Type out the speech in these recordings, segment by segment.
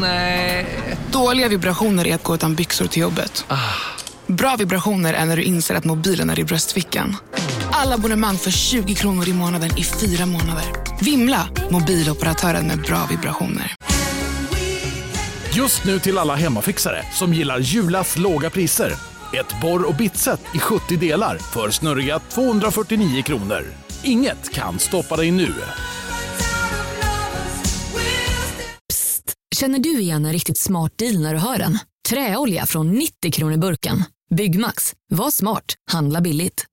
Nej. Dåliga vibrationer är att gå utan byxor till jobbet. Bra vibrationer är när du inser att mobilen är i bröstfickan. Alla abonnemang för 20 kronor i månaden i fyra månader. Vimla! Mobiloperatören med bra vibrationer. Just nu till alla hemmafixare som gillar Julas låga priser. Ett borr och bitset i 70 delar för snurriga 249 kronor. Inget kan stoppa dig nu. Känner du igen en riktigt smart deal när du hör den? Träolja från 90 kronor burken. Byggmax. Var smart. Handla billigt.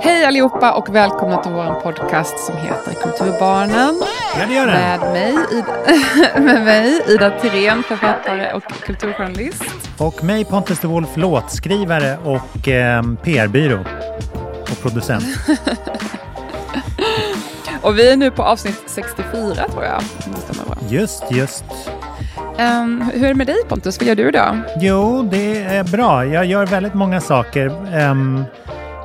Hej allihopa och välkomna till vår podcast som heter Kulturbarnen. Ja, det gör den. Med mig, Ida, med mig, Ida Tirén, författare och kulturjournalist. Och mig Pontus de Wolf, låtskrivare och eh, PR-byrå och producent. Och vi är nu på avsnitt 64 tror jag. Just, just. Ehm, hur är det med dig Pontus? Vad gör du då? Jo, det är bra. Jag gör väldigt många saker. Um,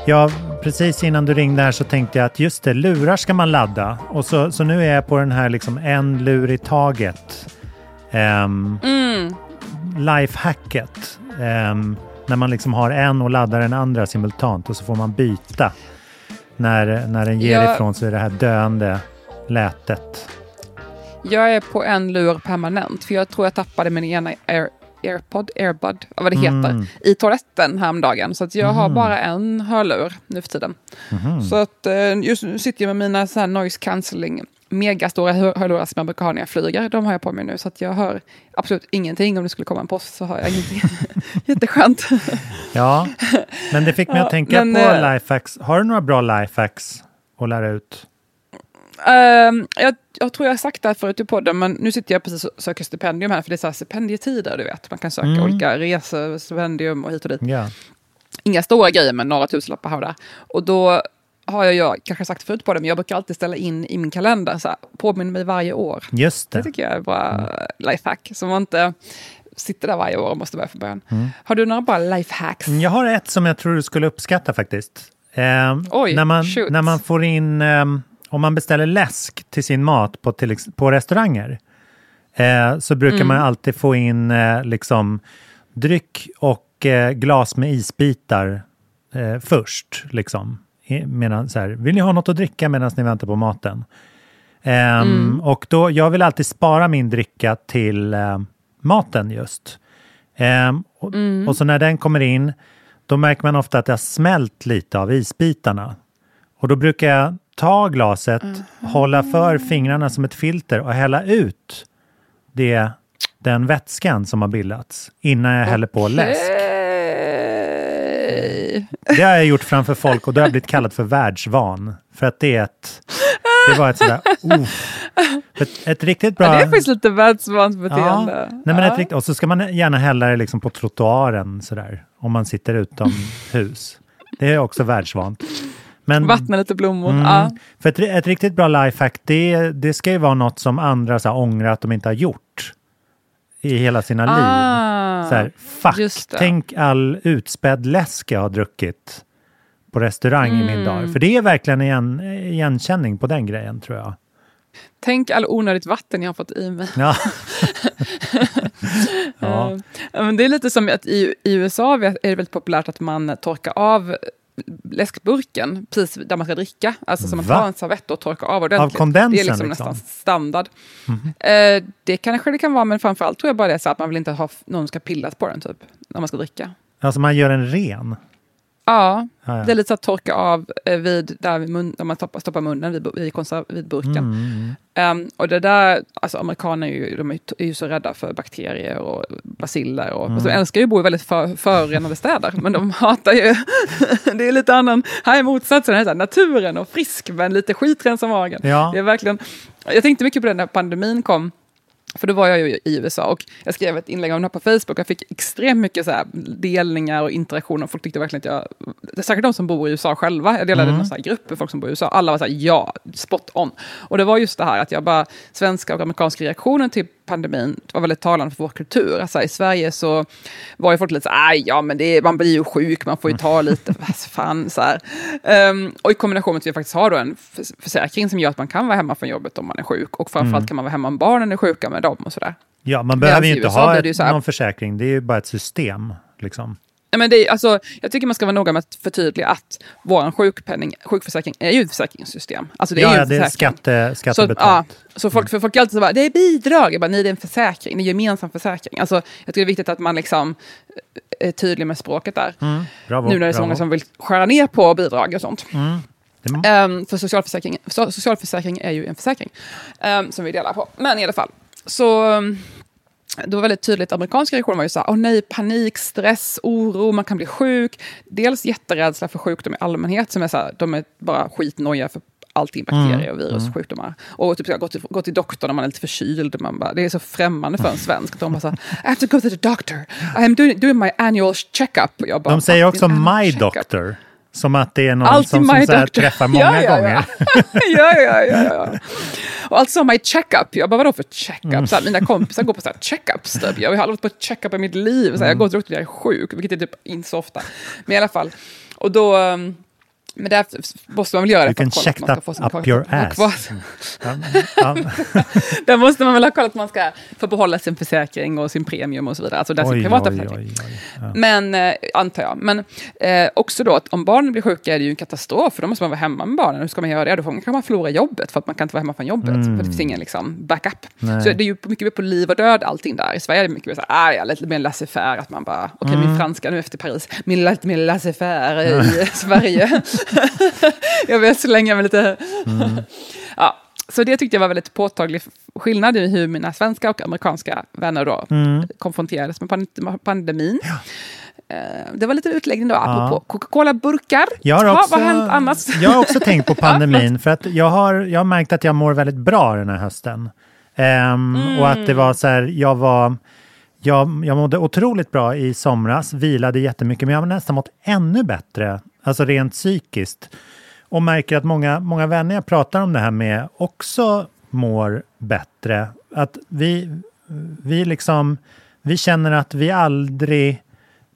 jag, precis innan du ringde här så tänkte jag att just det, lurar ska man ladda. Och så, så nu är jag på den här liksom en lur i taget. Um, Mm. lifehacket. Um, när man liksom har en och laddar den andra simultant och så får man byta. När, när den ger Jag- ifrån sig det här döende lätet. Jag är på en lur permanent för jag tror jag tappade min ena air, airpod, airbud, vad det heter, Mm. i toaletten häromdagen. Så att jag har bara en hörlur nu för tiden. Mhm. Så att eh, just nu sitter jag med mina så här noise cancelling megastora hör- hörlurar som jag brukar ha när jag flyger. De har jag på mig nu så att jag hör absolut ingenting. Om det skulle komma en post så hör jag ingenting. Jätteskönt. Ja, men det fick mig Ja, att tänka men, på eh, lifehacks. Har du några bra lifehacks att lära ut? Ehm, jag, jag tror jag har sagt det här förut i podden, men nu sitter jag precis och söker stipendium här, för det är så här stipendietider, du vet. Man kan söka Mm. olika resor, stipendium och hit och dit. Ja. Inga stora grejer, men några tusenlappar här och där. Och då har jag, jag kanske sagt förut på det, men jag brukar alltid ställa in i min kalender, så här, påminn mig varje år. Just Det det. tycker jag är bra Mm. lifehack, så man inte sitter där varje år och måste börja från början. Mm. Har du några bra lifehacks? Jag har ett som jag tror du skulle uppskatta faktiskt. Ehm, Oj, när, man, shoot. när man får in, ehm, om man beställer läsk till sin mat på, till, på restauranger, eh, så brukar Mm. man alltid få in eh, liksom, dryck och eh, glas med isbitar eh, först. Liksom. Medan, så här, vill ni ha något att dricka medan ni väntar på maten? Ehm, Mm. Och då, jag vill alltid spara min dricka till eh, maten just. Ehm, och, Mm. och så när den kommer in, då märker man ofta att det har smält lite av isbitarna. Och då brukar jag ta glaset, hålla för fingrarna som ett filter och hälla ut det, den vätskan som har bildats innan jag häller på läsk. Det har jag gjort framför folk och då har jag blivit kallad för världsvan. För att det är ett... Det var ett sådär... Oh, ett, ett riktigt bra... Ja, det är faktiskt lite världsvant Ja, beteende. nej, men Ja. ett rikt, och så ska man gärna hälla det liksom på trottoaren sådär, om man sitter utomhus. Det är också världsvant. Men, Vattna lite blommor. Mm. Ja. För ett, ett riktigt bra lifehack, det, det ska ju vara något som andra så här, ångrar att de inte har gjort i hela sina liv. Ah, Så här, fuck, tänk all utspädd läsk jag har druckit på restaurang i Mm. min dag. För det är verkligen en igenkänning på den grejen tror jag. Tänk all onödigt vatten jag har fått i mig. Ja. ja. Eh, ja, men det är lite som att i, i USA är det väldigt populärt att man torkar av läskburken precis där man ska dricka. Alltså som man Va? tar en servett och torkar av ordentligt. kondensen, Det är liksom, liksom? nästan standard. Mhm. Eh, det kanske det kan vara, men framförallt tror jag bara det är så att man vill inte ha någon ska pillas på den typ, när man ska dricka. Alltså man gör en ren. Ja, Ja, ja. det är lite så att torka av eh, vid, där, vid mun, där man stoppar, stoppar munnen vid, vid, konserv, vid burken. Mm. Um, och det där, alltså amerikaner är ju, de är, ju så rädda för bakterier och baciller. Och, Mm. alltså, de älskar ju att bo i väldigt för, förorenade städer, men de hatar ju, det är lite annan, här är motsatsen, det är så här, naturen och frisk men lite skitrens om magen. Ja. Det är verkligen, jag tänkte mycket på det när pandemin kom, för då var jag ju i USA och jag skrev ett inlägg om det här på Facebook. Jag fick extremt mycket så delningar och interaktioner. Folk tyckte verkligen att jag... Säkert de som bor i USA själva. Jag delade Mm. här grupp med folk som bor i USA. Alla var så här, ja, spot on. Och det var just det här att jag bara... Svenska och amerikanska reaktionen till pandemin var väldigt talande för vår kultur. Alltså, I Sverige så var ju folk lite så här, ja men det är, man blir ju sjuk, man får ju ta lite, fan så. Um, och i kombination med att vi faktiskt har då en försäkring som gör att man kan vara hemma från jobbet om man är sjuk. Och framförallt mm. kan man vara hemma om barnen är sjuka med dem och sådär. Ja, man behöver ju inte ha ett, någon försäkring, det är ju bara ett system. Liksom. Men det är, alltså, jag tycker man ska vara noga med att förtydliga att vår sjukpenning, sjukförsäkring är ju ett försäkringssystem. Alltså det är ja, ju en det är skatte, skattebetalt. Så, ja, så folk, för folk är alltid så bara, det är bidrag. Jag bara, nej, det är en försäkring, det är en gemensam försäkring. Alltså, jag tycker det är viktigt att man liksom är tydlig med språket där. Mm, bravo, nu när det är så bravo. många som vill skära ner på bidrag och sånt. Mm. Um, för socialförsäkring, socialförsäkring är ju en försäkring um, som vi delar på. Men i alla fall, så... Det var väldigt tydligt, amerikanska reaktionen var ju så här, åh nej, panik, stress, oro, man kan bli sjuk. Dels jätterädsla för sjukdom i allmänhet, som är så här, de är bara skitnoja för allting, bakterier mm. och virus och mm. sjukdomar. Och typ gå till, gå till doktorn när man är lite förkyld. Man bara, det är så främmande för en svensk. De bara så här, I have to go to the doctor. I am doing, doing my annual checkup. Bara, de säger också my doctor. Som att det är någon Alltid som, som så träffar många ja, ja, gånger. ja, ja, ja, ja. Och alltså my checkup. Jag bara, vadå för checkup? Mm. Så här, mina kompisar går på så här checkups. Typ. Jag har aldrig varit på checkup i mitt liv. Så här, jag går till doktorn när jag är sjuk, vilket är typ inte så ofta. Men i alla fall. Och då... Um, men det måste man väl göra you för att kolla att man ska få sin up your ass. Där måste man väl ha kollat att man ska få behålla sin försäkring och sin premium och så vidare. Alltså det är sin privata oj, försäkring. Oj, ja. Men, eh, antar jag. Men eh, också då att om barnen blir sjuka är det ju en katastrof, för då måste man vara hemma med barnen. Hur ska man göra det? Då kan man förlora jobbet, för att man kan inte vara hemma från jobbet. Mm. För det finns ingen liksom, backup. Nej. Så det är ju mycket mer på liv och död allting där. I Sverige är det mycket mer så här, ah, lite mer laissez-faire, att man bara, okej okay, mm. min franska nu efter Paris, min lite mer laissez-faire i Sverige. jag vill slänga mig lite... Mm. ja, så det tyckte jag var väldigt påtaglig skillnad i hur mina svenska och amerikanska vänner då mm. konfronterades med pandemin. Ja. Eh, det var lite utläggning då, ja. apropå Coca-Cola-burkar. Jag har, också, annars? jag har också tänkt på pandemin, för att jag har, jag har märkt att jag mår väldigt bra den här hösten. Um, mm. Och att det var så här, jag var... Jag, jag mådde otroligt bra i somras, vilade jättemycket, men jag har nästan mått ännu bättre alltså rent psykiskt. Och märker att många, många vänner jag pratar om det här med också mår bättre. Att vi, vi liksom, vi känner att vi aldrig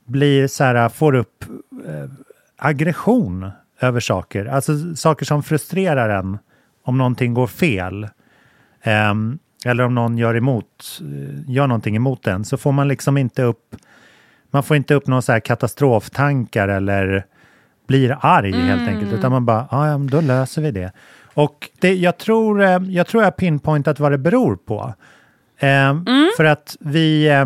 blir så här, får upp eh, aggression över saker. Alltså saker som frustrerar en om någonting går fel. Eh, eller om någon gör, emot, eh, gör någonting emot en, så får man liksom inte upp man får inte upp några så här katastroftankar eller blir arg mm. helt enkelt, utan man bara, ja, då löser vi det. Och det, jag, tror, eh, jag tror jag pinpointat vad det beror på. Eh, mm. För att vi, eh,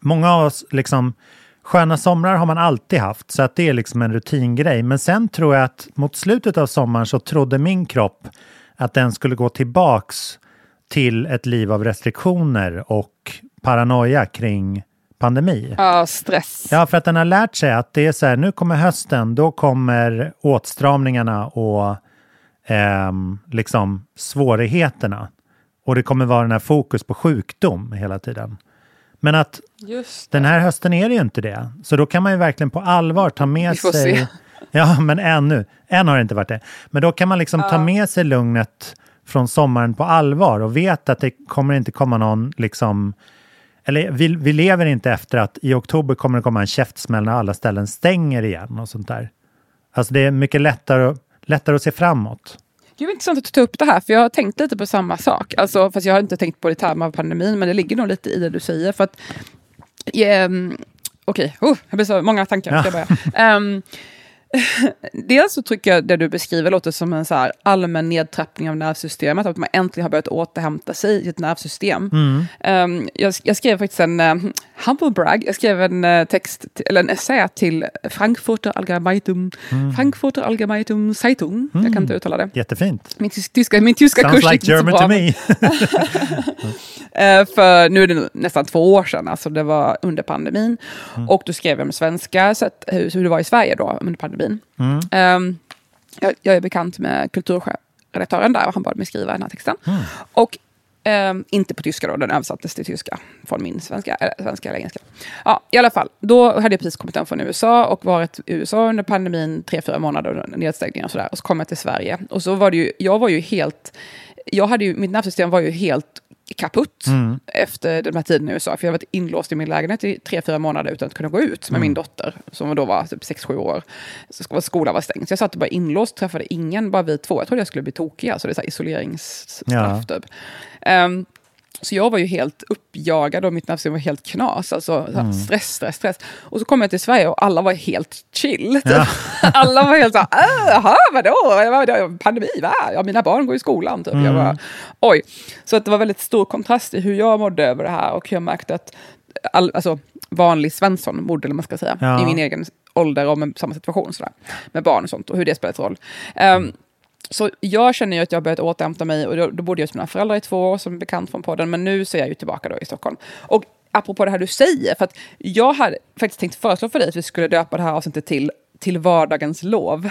många av oss, liksom, sköna somrar har man alltid haft, så att det är liksom en rutingrej. Men sen tror jag att mot slutet av sommaren så trodde min kropp att den skulle gå tillbaks till ett liv av restriktioner och paranoia kring pandemi. Ja, stress. Ja, för att den har lärt sig att det är så här, nu kommer hösten, då kommer åtstramningarna och eh, liksom svårigheterna. Och det kommer vara den här fokus på sjukdom hela tiden. Men att den här hösten är det ju inte det. Så då kan man ju verkligen på allvar ta med sig... Se. Ja, men ännu. Än har det inte varit det. Men då kan man liksom ja. ta med sig lugnet från sommaren på allvar och vet att det kommer inte komma någon liksom eller vi, vi lever inte efter att i oktober kommer det komma en käftsmäll när alla ställen stänger igen och sånt där. Alltså det är mycket lättare, lättare att se framåt. Det är intressant att du tar upp det här, för jag har tänkt lite på samma sak. Alltså, fast jag har inte tänkt på det i termer av pandemin, men det ligger nog lite i det du säger. För att, um, Okej, okay. oh, jag blir så många tankar. Ja. Jag. Um, Dels så tycker jag det du beskriver låter som en så allmän nedtrappning av nervsystemet, att man äntligen har börjat återhämta sig i ett nervsystem. Mm. Um, jag, jag, skrev faktiskt en uh, humble brag, jag skrev en uh, text, eller en essä till Frankfurter Allgemeitum, mm. Frankfurter Allgemeitum Zeitung, mm. jag kan inte mm. uttala det. Jättefint. Min tyska, min tyska Sounds kurs like German to me. uh, för nu är det nästan två år sedan, alltså det var under pandemin. Mm. Och då skrev jag med svenska, så att, hur, hur det var i Sverige då under pandemin. Um, jag, jag, är bekant med kulturredaktören där och han bad mig skriva den här texten. Mm. Och um, inte på tyska då, den översattes till tyska från min svenska, eller, svenska eller engelska. Ja, i alla fall, då hade jag precis kommit hem från USA och varit i USA under pandemin, tre, fyra månader, nedstängningar och sådär. Och så kom jag till Sverige. Och så var det ju, jag var ju helt, jag hade ju, mitt nervsystem var ju helt kaputt efter den här tiden i USA. För jag har varit inlåst i min lägenhet i tre, fyra månader utan att kunna gå ut med min dotter, som då var typ sex, sju år. Så skolan var stängd. Så jag satt och bara inlåst, träffade ingen, bara vi två. Jag trodde jag skulle bli tokig, alltså det är så här isoleringsstraff Ja. typ. Ehm, så jag var ju helt uppjagad och mitt nervsystem var helt knas. Alltså så här, stress, stress, stress. Och så kom jag till Sverige och alla var helt chill. Typ. alla var helt så här, "Ah, jaha, vadå? vadå? Pandemi, va? Ja, mina barn går i skolan. Typ. Jag bara, oj. Så att det var väldigt stor kontrast i hur jag mådde över det här och hur jag märkte att all, alltså, vanlig Svensson mådde, eller man ska säga, Ja. i min egen ålder och med samma situation sådär, med barn och sånt och hur det spelat roll. Ehm, så jag känner ju att jag har börjat återhämta mig och då, då bodde jag hos mina föräldrar i två år som bekant från podden, men nu så är jag ju tillbaka då i Stockholm. Och apropå det här du säger, för att jag hade faktiskt tänkt föreslå för dig att vi skulle döpa det här avsnittet till till vardagens lov.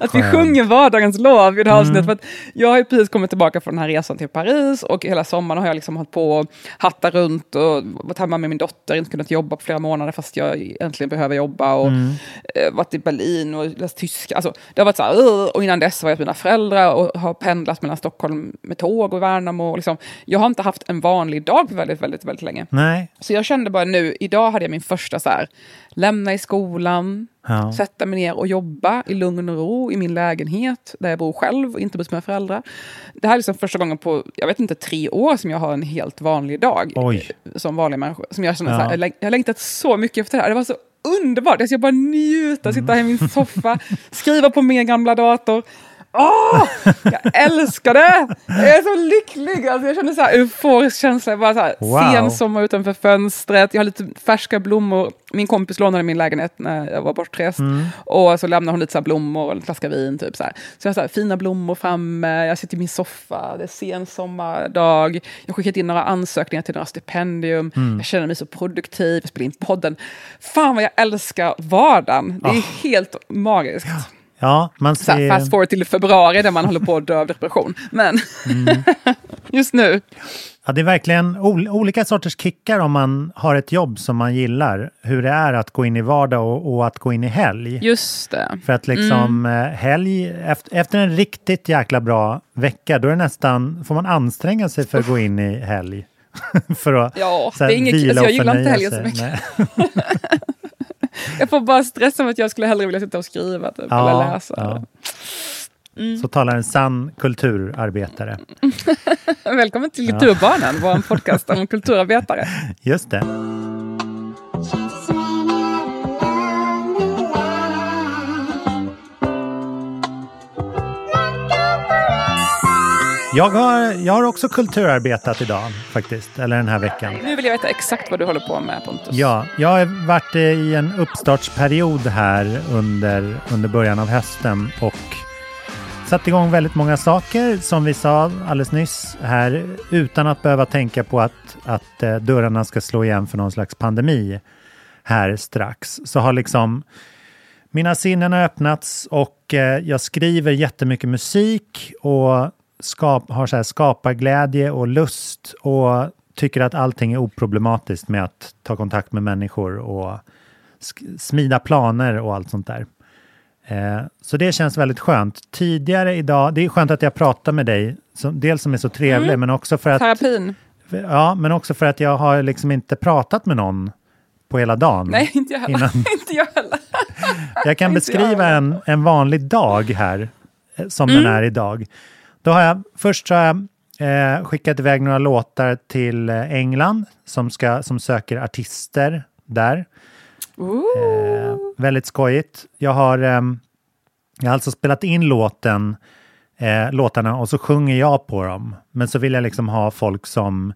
att vi sjunger vardagens lov i det här avsnittet. För att jag har ju precis kommit tillbaka från den här resan till Paris och hela sommaren har jag liksom hållit på och hattat runt och varit hemma med min dotter, inte kunnat jobba på flera månader fast jag äntligen behöver jobba och eh, varit i Berlin och läst tyska. Alltså, det har varit så här, och innan dess var jag hos mina föräldrar och har pendlat mellan Stockholm med tåg och Värnamo. Och liksom, jag har inte haft en vanlig dag på väldigt, väldigt, väldigt länge. Nej. Så jag kände bara nu, idag hade jag min första så här, lämna i skolan, Ja. sätta mig ner och jobba i lugn och ro i min lägenhet, där jag bor själv och inte hos mina föräldrar. Det här är liksom första gången på, jag vet inte, tre år som jag har en helt vanlig dag. Oj. Som vanlig människa. Som jag känner Ja. så här, jag har längtat så mycket efter det här. Det var så underbart. Alltså jag bara njuta, sitta här i min soffa, skriva på min gamla dator. Åh, jag älskar det! Jag är så lycklig! Alltså jag känner så här euforisk känsla. Bara så här, Wow. Sensommar utanför fönstret. Jag har lite färska blommor. Min kompis lånade min lägenhet när jag var bortrest. Och så lämnade hon lite så blommor och en flaska vin. Typ så här. så jag har så här, fina blommor framme. Jag sitter i min soffa. Det är sen sommardag. Jag har skickat in några ansökningar till några stipendium. Jag känner mig så produktiv. Jag spelar in podden. Fan vad jag älskar vardagen. Det är helt magiskt. Ja, man Så här, ser... fast forward till februari där man håller på att dö av depression. Men just nu. Ja, det är verkligen ol olika sorters kickar om man har ett jobb som man gillar. Hur det är att gå in i vardag och, och att gå in i helg. Just det. För att liksom Mm. eh, helg, efter, efter en riktigt jäkla bra vecka, då är det nästan, får man anstränga sig för att gå in i helg. för att Ja, det är inget, vila alltså jag gillar inte helgen så mycket. Jag får bara stress av att jag skulle hellre vilja sitta och skriva typ, Ja, eller läsa. ja. Mm. Så talar en sann kulturarbetare. Välkommen till Kulturbarnen, vår podcast om kulturarbetare. Just det. Jag har, jag har också kulturarbetat idag faktiskt, eller den här veckan. Nu vill jag veta exakt vad du håller på med Pontus. Ja, jag har varit i en uppstartsperiod här under, under början av hösten och satt igång väldigt många saker som vi sa alldeles nyss här utan att behöva tänka på att, att eh, dörrarna ska slå igen för någon slags pandemi här strax. Så har liksom mina sinnen har öppnats och eh, jag skriver jättemycket musik och skap, har så här skaparglädje och lust och tycker att allting är oproblematiskt med att ta kontakt med människor och smida planer och allt sånt där. Eh, så det känns väldigt skönt. Tidigare idag, det är skönt att jag pratar med dig, som, dels som är så trevlig, men också för att Terapin? Ja, men också för att jag har liksom inte pratat med någon på hela dagen. Nej, inte jag heller. Innan. inte jag heller. Jag kan jag beskriva heller. en, en vanlig dag här, eh, som Mm. den är idag. Då har jag, först så har jag eh, skickat iväg några låtar till eh, England som, ska, som söker artister där. Eh, väldigt skojigt. Jag har, ehm, jag har alltså spelat in låten, eh, låtarna och så sjunger jag på dem. Men så vill jag liksom ha folk som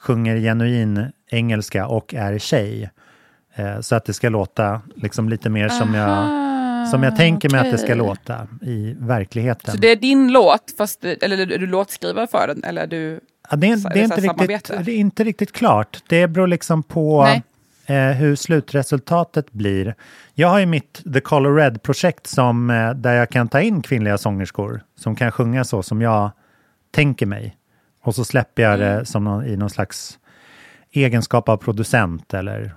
sjunger genuin engelska och är tjej. Eh, så att det ska låta liksom lite mer som jag, som jag tänker mig att det ska låta i verkligheten. Så det är din låt, fast du, eller är du låtskrivare för den? Eller är du... Ja, det, är, det, är inte riktigt, det är inte riktigt klart. Det beror liksom på eh, hur slutresultatet blir. Jag har ju mitt The Color Red-projekt som, eh, där jag kan ta in kvinnliga sångerskor som kan sjunga så som jag tänker mig. Och så släpper jag Mm. det som någon, i någon slags egenskap av producent eller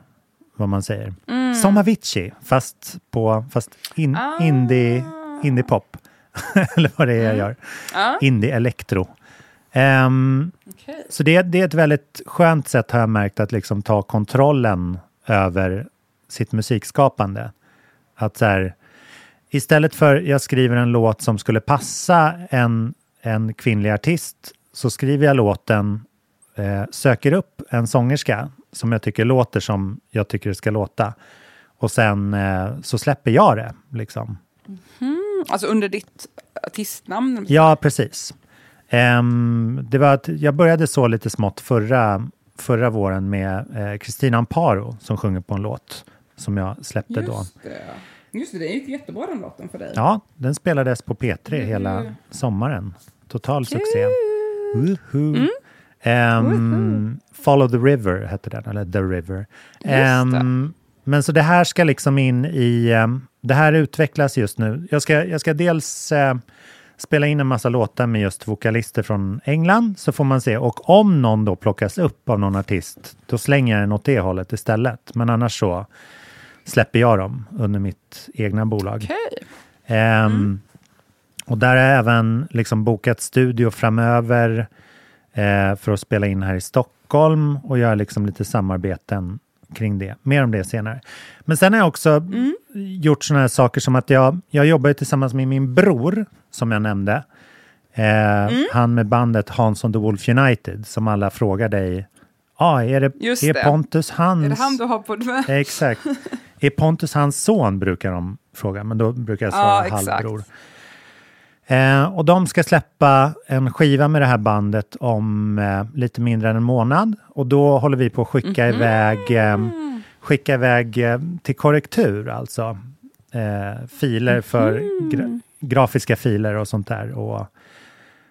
vad man säger. Som Avicii, fast, på, fast in, Ah. indie, indie pop. eller vad det är jag gör. Ja. Indie elektro. Ehm, Okej. så det, det är ett väldigt skönt sätt har jag märkt att liksom ta kontrollen över sitt musikskapande. Att så här, istället för jag skriver en låt som skulle passa en, en kvinnlig artist så skriver jag låten, eh, söker upp en sångerska som jag tycker låter som jag tycker det ska låta. Och sen eh, så släpper jag det. Liksom. Alltså under ditt artistnamn? Ja, precis. Ehm, det var att jag började så lite smått förra, förra våren med eh, Kristina Amparo som sjunger på en låt som jag släppte då. Just det. Just det, det gick jättebra den låten för dig. Ja, den spelades på P3 hela sommaren. Total succé. Woohoo. Ehm, Follow the River hette den, eller The River. Ehm, men så det här ska liksom in i... ehm, det här utvecklas just nu. Jag ska, jag ska dels eh, spela in en massa låtar med just vokalister från England, så får man se. Och om någon då plockas upp av någon artist, då slänger jag den åt det hållet istället. Men annars så släpper jag dem under mitt egna bolag. Okej. Ehm, Och där har jag även liksom bokat studio framöver eh, för att spela in här i Stockholm och göra liksom lite samarbeten kring det. Mer om det senare. Men sen har jag också gjort sådana här saker som att jag, jag jobbar tillsammans med min bror, som jag nämnde. Eh, Han med bandet Hansson the Wolf United, som alla frågar dig. Ah, är det, Just är det. Pontus hans... Är det han du har på... Eh, Exakt. Är Pontus hans son, brukar de fråga, men då brukar jag svara Ja, exakt. Eh, och de ska släppa en skiva med det här bandet om eh, lite mindre än en månad. Och då håller vi på att skicka Mhm. iväg, eh, skicka iväg eh, till korrektur, alltså. Eh, filer för Mhm. gra- grafiska filer och sånt där. Och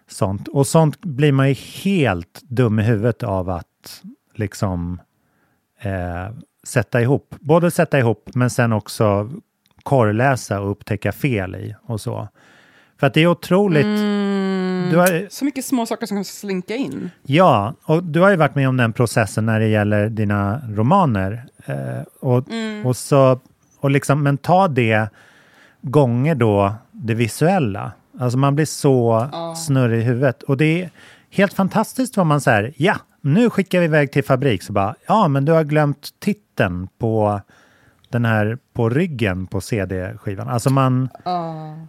sånt. Och sånt blir man ju helt dum i huvudet av att liksom eh, sätta ihop. Både sätta ihop men sen också korrläsa och upptäcka fel i och så. För att det är otroligt... Du har, Så mycket små saker som kan slinka in. ja, och du har ju varit med om den processen när det gäller dina romaner. Eh, och, och, så, och liksom, men ta det gånger då det visuella. Alltså man blir så snurrig i huvudet. Och det är helt fantastiskt vad man säger, ja, nu skickar vi iväg till fabrik. Så bara, ja, men du har glömt titeln på den här på ryggen på CD-skivan. Alltså man,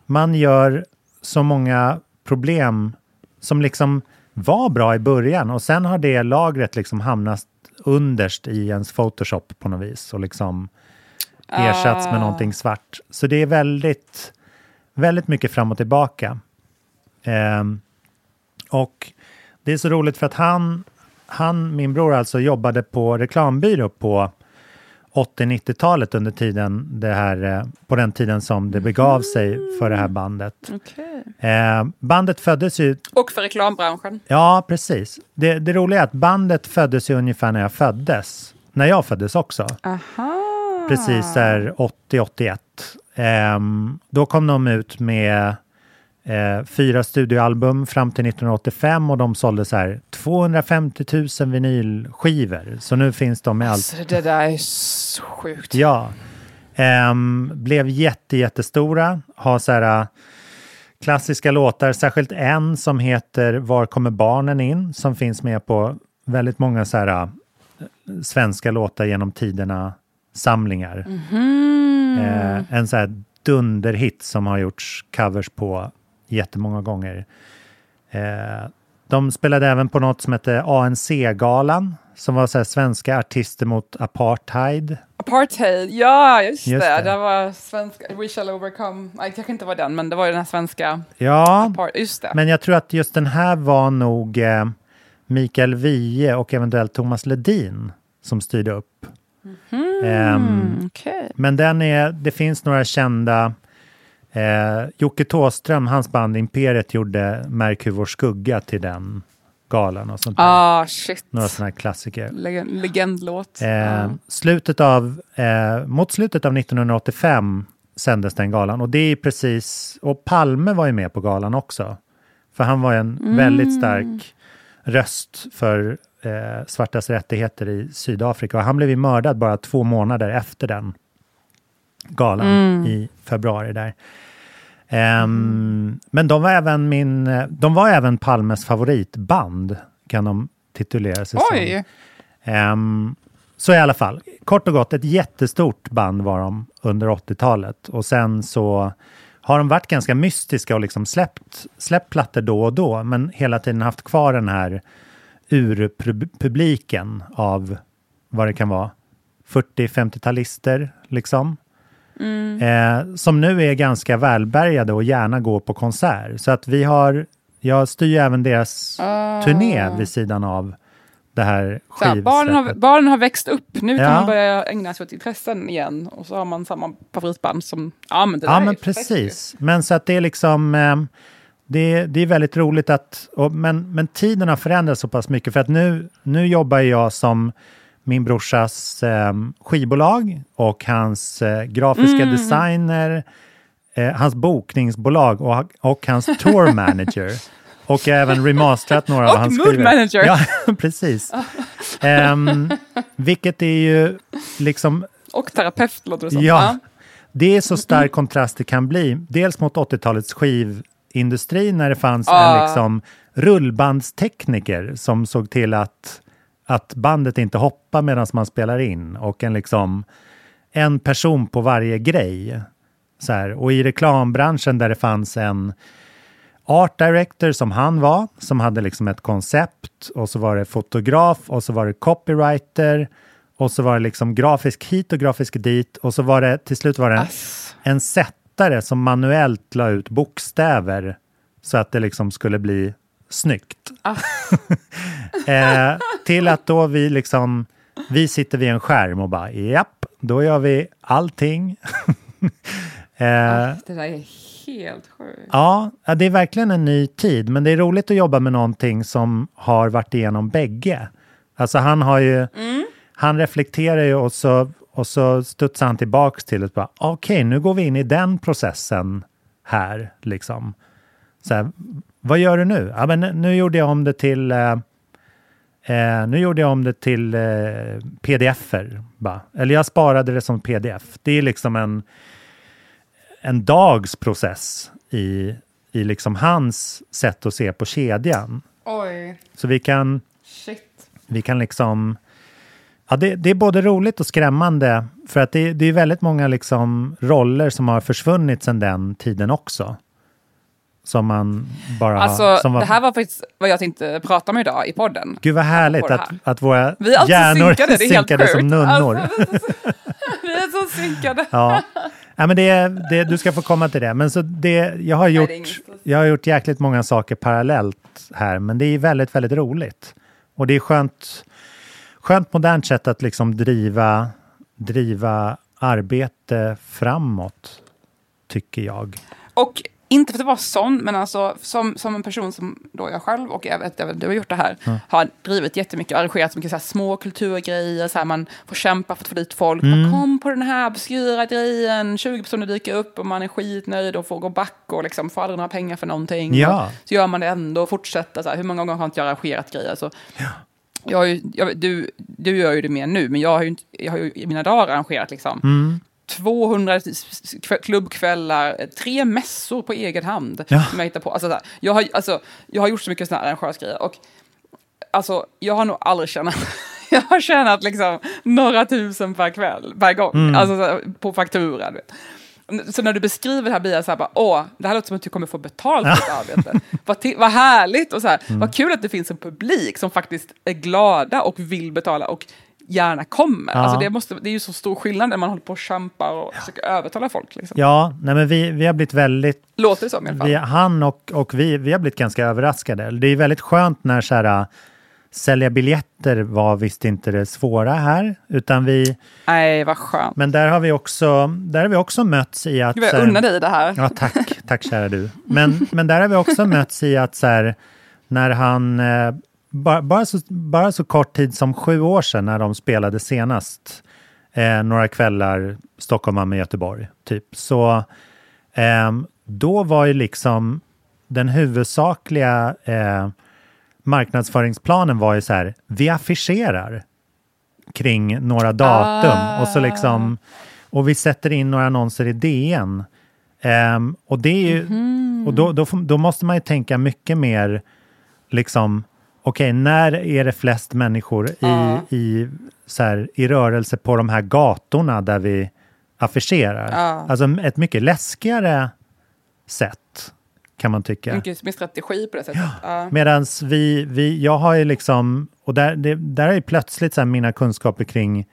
man gör så många problem som liksom var bra i början och sen har det lagret liksom hamnat underst i ens Photoshop på något vis och liksom ersatts med någonting svart. Så det är väldigt, väldigt mycket fram och tillbaka. Ehm, och det är så roligt för att han, han, min bror alltså, jobbade på reklambyrå på 80-90-talet under tiden det här, eh, på den tiden som det begav sig för det här bandet. Okej. Eh, bandet föddes ju, Och för reklambranschen. ja precis. Det, det roliga är att bandet föddes ju ungefär när jag föddes. När jag föddes också. Aha. Precis där 80-81. Ehm, då kom de ut med eh, fyra studioalbum fram till 1985 och de sålde så här 250 000 vinylskivor. Så nu finns de med allt. Så det där är så sjukt. Ja. Ehm, blev jätte, jättestora. Har så här äh, klassiska låtar, särskilt en som heter Var kommer barnen in? Som finns med på väldigt många så här äh, svenska låtar genom tiderna samlingar. Eh, en så här dunderhit som har gjorts covers på jättemånga gånger. Eh, de spelade även på något som hette ANC-galan som var så här svenska artister mot apartheid. Apartheid, ja just, Just det. det. Det var svenska, We shall overcome. Nej, det kanske inte var den, men det var den här svenska. Ja, just det. men jag tror att just den här var nog eh, Mikael Wiehe och eventuellt Thomas Ledin som styrde upp. Ehm, Mm, Okej. men den är, det finns några kända. Eh, Jocke Thåström, hans band Imperiet, gjorde Märk hur vår skugga till den galan och sånt där. Ah, shit. Några sådana här klassiker. Legend, legendlåt. Eh, Ja. slutet av, eh, mot slutet av 1985 sändes den galan och det är precis, och Palme var ju med på galan också. För han var en väldigt stark röst för eh, svartas rättigheter i Sydafrika och han blev ju mördad bara två månader efter den galan i februari där. Ehm, Men de var, även min, de var även Palmes favoritband, kan de titulera sig som. Oj! Ehm, så i alla fall, kort och gott, ett jättestort band var de under 80-talet. Och sen så har de varit ganska mystiska och liksom släppt, släppt plattor då och då, men hela tiden haft kvar den här urpubliken av vad det kan vara, 40-50-talister liksom. Eh, som nu är ganska välbärgade och gärna går på konsert. Så att vi har, jag styr även deras turné vid sidan av det här här, barnen, har, skivsläppet. barnen har växt upp, nu kan Ja. man börja ägna sig åt intressen igen. Och så har man samma favoritband som... Ja, men det Ja, men perfekt precis. Men så att det är liksom... Eh, det, det är väldigt roligt att... Och, men, men tiden har förändrats så pass mycket för att nu, nu jobbar jag som min brorsas eh, skivbolag och hans eh, grafiska Mm. designer, eh, hans bokningsbolag och, och hans tour manager. Och jag har även remasterat några av Och hans mood skivor. manager. Ja, precis. Ehm, vilket är ju liksom Och terapeut låter det som. Ja, det är så stark kontrast det kan bli. Dels mot 80-talets skivindustri när det fanns en Ah. liksom rullbandstekniker som såg till att, att bandet inte hoppar medan man spelar in. Och en liksom en person på varje grej. Så här. Och i reklambranschen där det fanns en art director som han var, som hade liksom ett koncept. Och så var det fotograf och så var det copywriter. Och så var det liksom grafisk hit och grafisk dit. Och så var det till slut var det en, en sättare som manuellt la ut bokstäver. Så att det liksom skulle bli snyggt. eh, till att då vi liksom, vi sitter vid en skärm och bara japp, då gör vi allting. eh, Det där är helt sjukt. Ja, det är verkligen en ny tid, men det är roligt att jobba med någonting som har varit igenom bägge. Alltså han har ju, han reflekterar ju och så, och så studsar han tillbaks till det. bara, Okej, nu går vi in i den processen här, liksom. Så här, vad gör du nu? Ja, men nu- gjorde jag om det till eh, eh, nu gjorde jag om det till eh, pdf-er. Eller jag sparade det som pdf. Det är liksom en, en dags process i, i liksom hans sätt att se på kedjan. Oj, Så vi kan, shit. vi kan liksom... Ja, det, det är både roligt och skrämmande för att det, det är väldigt många liksom roller som har försvunnit sedan den tiden också. Som man bara Alltså. Som var, det här var faktiskt vad jag tänkte prata om idag i podden. Gud vad härligt att, att våra Vi är hjärnor synkade, det är synkade som nunnor. Alltså, vi är så synkade. Ja. ja, men det, det, du ska få komma till det. Men så det, jag, har är gjort, jag har gjort jäkligt många saker parallellt här, men det är väldigt, väldigt roligt. Och det är skönt, skönt modernt sätt att liksom driva, driva arbete framåt, tycker jag. Och inte för att vara sån, men alltså som, som en person som då jag själv och jag vet att du har gjort det här, har drivit jättemycket och arrangerat så mycket så här små kulturgrejer, så här man får kämpa för att få dit folk. Man kom på den här obskyra grejen, 20 personer dyker upp och man är skitnöjd och får gå back och liksom får aldrig några pengar för någonting. Ja. Så gör man det ändå och fortsätter. Så här, hur många gånger har inte jag arrangerat grejer? Så, jag har ju, jag, du, du gör ju det mer nu, men jag har ju, inte, jag har ju i mina dagar arrangerat liksom Mm. 200 kv- klubbkvällar, eh, tre mässor på egen hand. Ja. Som jag, hittar på. Alltså, så här, jag, har, alltså, jag har gjort så mycket sådana här arrangörsgrejer. Och, alltså, jag har nog aldrig tjänat... Jag har tjänat liksom några tusen per kväll, per gång. Mm. Alltså, så här, på faktura. Vet. Så när du beskriver det här blir jag så här, bara, åh, det här låter som att du kommer få betalt för ditt arbete. Vad, vad härligt och så här, Mm. vad kul att det finns en publik som faktiskt är glada och vill betala och gärna kommer. Ja. Alltså det, måste, det är ju så stor skillnad när man håller på och kämpar och försöker övertala folk. Liksom. Ja, nej men vi, vi har blivit väldigt Låter det som i alla fall. vi, han och, och vi, vi har blivit ganska överraskade. Det är väldigt skönt när så här, äh, sälja biljetter var visst inte det svåra här, utan vi, Nej, vad skönt. men där har vi också, där har vi också mötts i att... Gud, jag unnar dig det här. Ja, tack, tack kära du. Men, men där har vi också mötts i att så här, när han, eh, bara, bara, så, bara så kort tid som sju år sedan när de spelade senast, eh, några kvällar Stockholm, Malmö, Göteborg, typ, så ehm, då var ju liksom den huvudsakliga eh, marknadsföringsplanen var ju så här, vi affischerar kring några datum och så liksom och vi sätter in några annonser i DN. Ehm, och det är ju, och då, då, då måste man ju tänka mycket mer, liksom, okej, när är det flest människor i, Ja. i, så här, i rörelse på de här gatorna där vi affischerar? Ja. Alltså ett mycket läskigare sätt, kan man tycka. Mycket mer strategi på det sättet. Ja. Medan vi, vi, jag har ju liksom, och där, det, där är ju plötsligt så mina kunskaper kring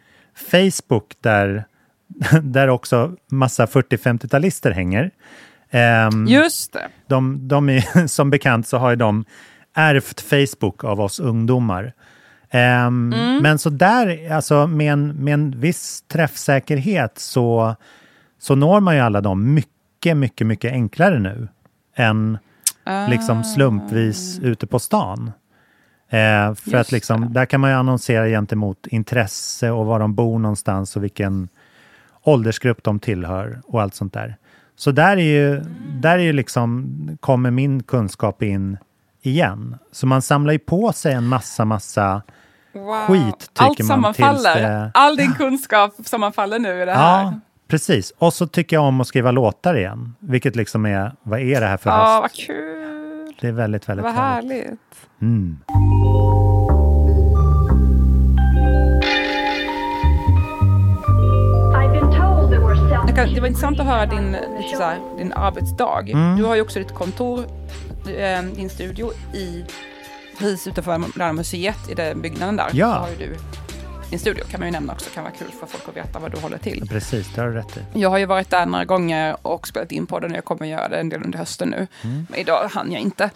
Facebook där, där också massa 40-50-talister hänger. Ehm, Just det. de, de är, som bekant så har ju de ärvt Facebook av oss ungdomar. Ehm, Men så där, alltså med en, med en viss träffsäkerhet så, så når man ju alla dem mycket, mycket, mycket enklare nu än liksom slumpvis ute på stan. Eh, för att Just liksom, där kan man ju annonsera gentemot intresse och var de bor någonstans och vilken åldersgrupp de tillhör och allt sånt där. Så där är ju, där är ju liksom, kommer min kunskap in igen. Så man samlar ju på sig en massa, massa Wow. skit, tycker Allt man, sammanfaller. tills det- All din kunskap sammanfaller nu i det här. Ja, precis. Och så tycker jag om att skriva låtar igen. Vilket liksom är, vad är det här för Ja, höst? vad kul. Det är väldigt, väldigt Vad härligt. härligt. Mm. Det var intressant att höra din, lite så här, din arbetsdag. Mm. Du har ju också ditt kontor, din studio i precis utanför Moderna Museet i den byggnaden där. Ja. Så har ju du din studio kan man ju nämna också, kan vara kul för folk att veta vad du håller till. Precis, det har du rätt i. Jag har ju varit där några gånger och spelat in på den och jag kommer göra det en del under hösten nu. Mm. Men idag hann jag inte.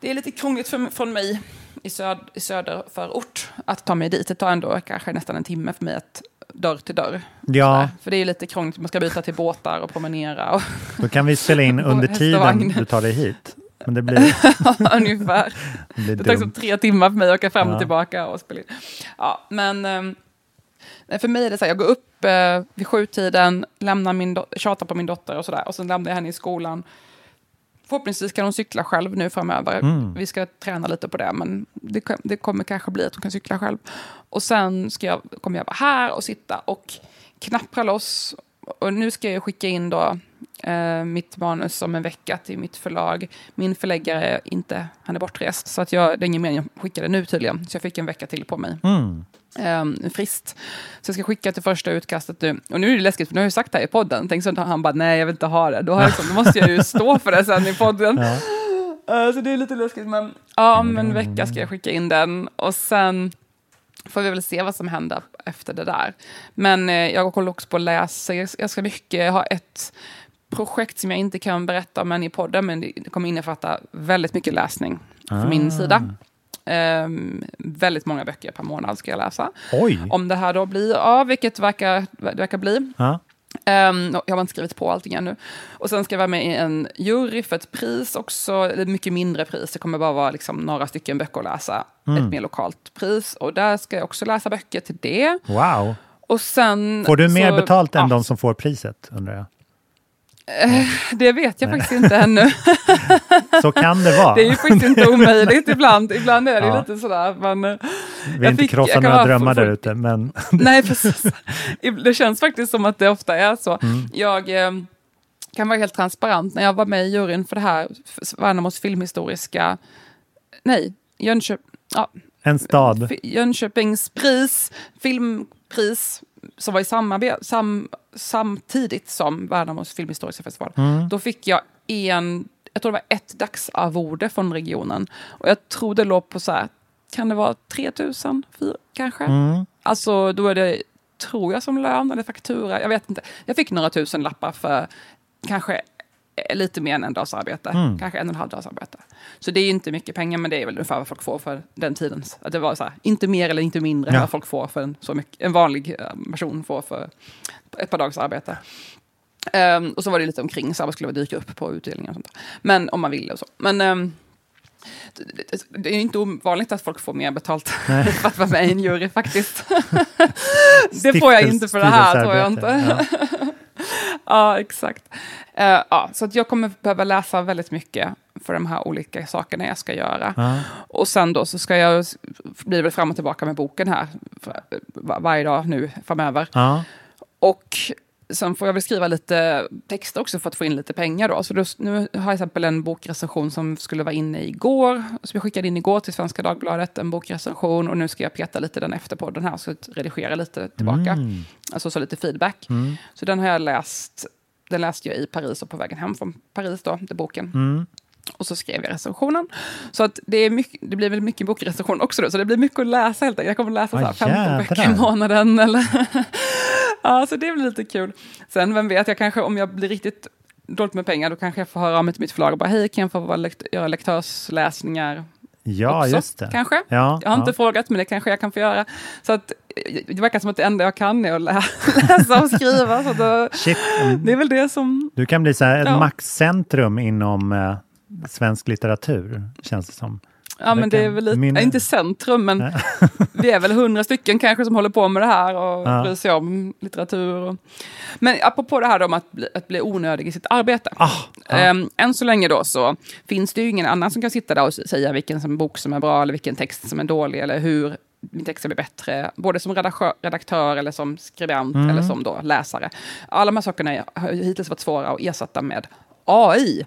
Det är lite krångligt för, från mig i, söd, i söderförort att ta mig dit. Det tar ändå kanske nästan en timme för mig att dörr till dörr. Ja, Sådär. För det är lite krångligt, man ska byta till båtar och promenera och då kan vi spela in under tiden du tar dig hit. Men det blir, ungefär. det blir Det tar liksom tre timmar för mig att åka fram och Ja. tillbaka och spela in. Ja, men ehm, nej, för mig är det så här, jag går upp eh, vid sjutiden, lämnar min tjatar på min dotter och sådär och sen lämnar jag henne i skolan. Förhoppningsvis kan hon cykla själv nu framöver. Mm. Vi ska träna lite på det, men det, det kommer kanske bli att hon kan cykla själv. Och sen ska jag, kommer jag vara här och sitta och knappra loss. Och nu ska jag skicka in då eh, mitt manus om en vecka till mitt förlag. Min förläggare är inte, han är bortrest, så att jag, det är ingen mening att skicka det nu tydligen. Så jag fick en vecka till på mig. Mm. Um, frist. Så jag ska skicka till första utkastet nu. Och nu är det läskigt, för nu har jag sagt det här i podden. Tänk så att han bara, nej jag vill inte ha det. Då, har jag liksom, då måste jag ju stå för det sen i podden. Ja. Eh, så det är lite läskigt, men ja, om en vecka ska jag skicka in den. Och sen får vi väl se vad som händer efter det där. Men eh, jag håller också på att läsa ganska mycket. Jag har ett projekt som jag inte kan berätta om än i podden, men det kommer innefatta väldigt mycket läsning från min sida. Ehm, väldigt många böcker per månad ska jag läsa. Oj! Om det här då blir av, vilket verkar, det verkar bli. Ja. Um, jag har inte skrivit på allting ännu. Och sen ska jag vara med i en jury för ett pris också, eller mycket mindre pris. Det kommer bara vara liksom några stycken böcker att läsa. Ett mer lokalt pris. Och där ska jag också läsa böcker till det. Wow! Och sen... Får du mer så- betalt än ja, de som får priset, undrar jag? Det vet jag faktiskt inte ännu. Så kan det vara. Det är ju faktiskt inte omöjligt ibland. Ibland är det Ja. lite sådär. Men, eh, Vi inte fick- krossa några drömmar där ute, men Nej, precis. Det känns faktiskt som att det ofta är så. Mm. Jag eh, kan vara helt transparent. När jag var med i juryn för det här Värnamos filmhistoriska... Nej, Jönköp, ja, en stad. Jönköpings pris, filmpris, som var i samarbete, sam, samtidigt som Värnamos filmhistoriska festival. Mm. Då fick jag en, jag tror det var ett dagsarvode från regionen. Och jag tror det låg på så här, kan det vara 3000 fyra, kanske? Mm. Alltså då är det, tror jag som lön eller faktura, jag vet inte. Jag fick några tusen lappar för kanske lite mer än en dags arbete. Mm. Kanske en och en halv dags arbete. Så det är inte mycket pengar, men det är väl ungefär vad folk får för den tiden. Att det var så här, inte mer eller inte mindre Ja. vad folk får för en, så mycket, en vanlig eh, person får för ett par dagars arbete. Ehm, och så var det lite omkring, så här, vad skulle dyka upp på utdelningar och sånt. Men om man ville och så. Men ehm, det, är ju inte ovanligt att folk får mer betalt för att vara med i en jury faktiskt. det får jag inte för det här, tror jag inte. Ja. Ja, exakt. Eh, ja, så att jag kommer behöva läsa väldigt mycket för de här olika sakerna jag ska göra. Ja. Och sen då så ska jag bli väl fram och tillbaka med boken här för, var, varje dag nu framöver. Ja. Och sen får jag väl skriva lite texter också för att få in lite pengar. Då. Så då, nu har jag till exempel en bokrecension som skulle vara inne igår. Som jag skickade in igår till Svenska Dagbladet, en bokrecension. Och nu ska jag peta lite den efter på den här, så redigera lite tillbaka. Alltså så lite feedback. Så den har jag läst. Den läste jag i Paris och på vägen hem från Paris, då, den boken. Och så skrev jag recensionen. Så att det, är mycket, det blir väl mycket bokrecension också då, så det blir mycket att läsa helt enkelt. Jag kommer läsa så här Ah, 15 böcker i månaden. Eller ja, så det blir lite kul. Sen, vem vet, jag kanske om jag blir riktigt dåligt med pengar, då kanske jag får höra av mig till mitt förlag och bara, hej, kan jag få vara lekt- göra lektörsläsningar Ja, också? just det. Kanske? Ja, jag har inte ja. frågat, men det kanske jag kan få göra. Så att, det verkar som att det enda jag kan är att lä läsa och skriva. Så då, mm, det är väl det som... du kan bli så här ett Ja. maxcentrum inom eh, svensk litteratur, känns det som. Ja, men det är väl lite, Min- inte centrum, men vi är väl hundra stycken kanske som håller på med det här och Ja. bryr sig om litteratur. Och, men apropå det här om att bli, att bli onödig i sitt arbete. Ah, ja. Ehm, än så länge då så finns det ju ingen annan som kan sitta där och säga vilken som bok som är bra eller vilken text som är dålig eller hur min text ska bli bättre. Både som redaktör, eller som skribent Mm. eller som då läsare. Alla de här sakerna har hittills varit svåra att ersätta med AI.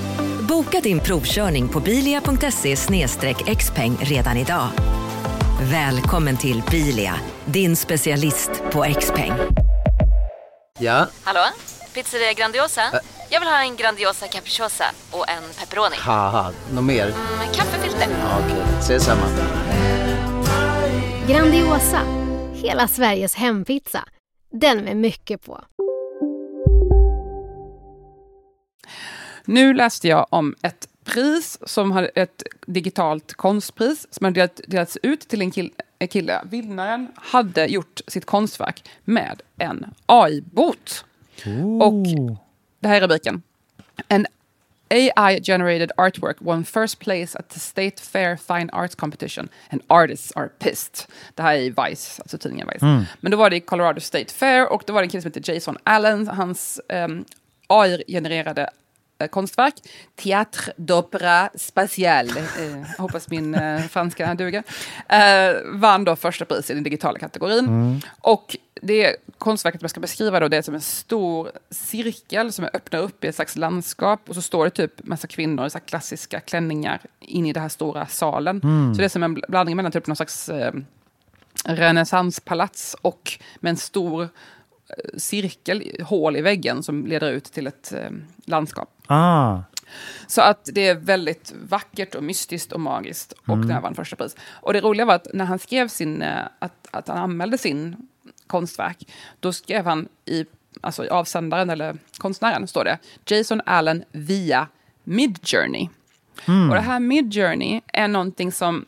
Boka din provkörning på bilia.se xpeng redan idag. Välkommen till Bilia, din specialist på XPeng. Ja, Hallå? Pizzeria Grandiosa? Jag vill ha en Grandiosa capriciosa och en pepperoni. något mer? Med kaffefilter. Ja, Okej, ses samma. Grandiosa, hela Sveriges hempizza. Den med mycket på. Nu läste jag om ett pris som hade ett digitalt konstpris som hade delat- delats ut till en kill, en kille. Vinnaren hade gjort sitt konstverk med en AI-bot. Och det här är rubriken. En AI-generated artwork won first place at the State Fair Fine Arts Competition and artists are pissed. Det här är Vice, alltså tidningen Vice. Men då var det i Colorado State Fair och då var det en kille som heter Jason Allen. Hans um, AI-genererade eh, konstverk. Théâtre d'opéra spatial. Eh, hoppas min eh, franska duger. Eh, vann då första pris i den digitala kategorin. Och det konstverket jag ska beskriva då, det är som en stor cirkel som öppnar upp i ett slags landskap. Och så står det typ massa kvinnor i så klassiska klänningar in i den här stora salen. Så det är som en bl- blandning mellan typ någon slags eh, renässanspalats och med en stor eh, cirkel, hål i väggen som leder ut till ett eh, landskap. Ah, Så att det är väldigt vackert och mystiskt och magiskt. Och Mm. den här vann första pris. Och det roliga var att när han skrev sin, eh, att, att han anmälde sin konstverk, då skrev han i, alltså i avsändaren, eller konstnären, står det Jason Allen via Midjourney. Mm. Och det här Midjourney är någonting som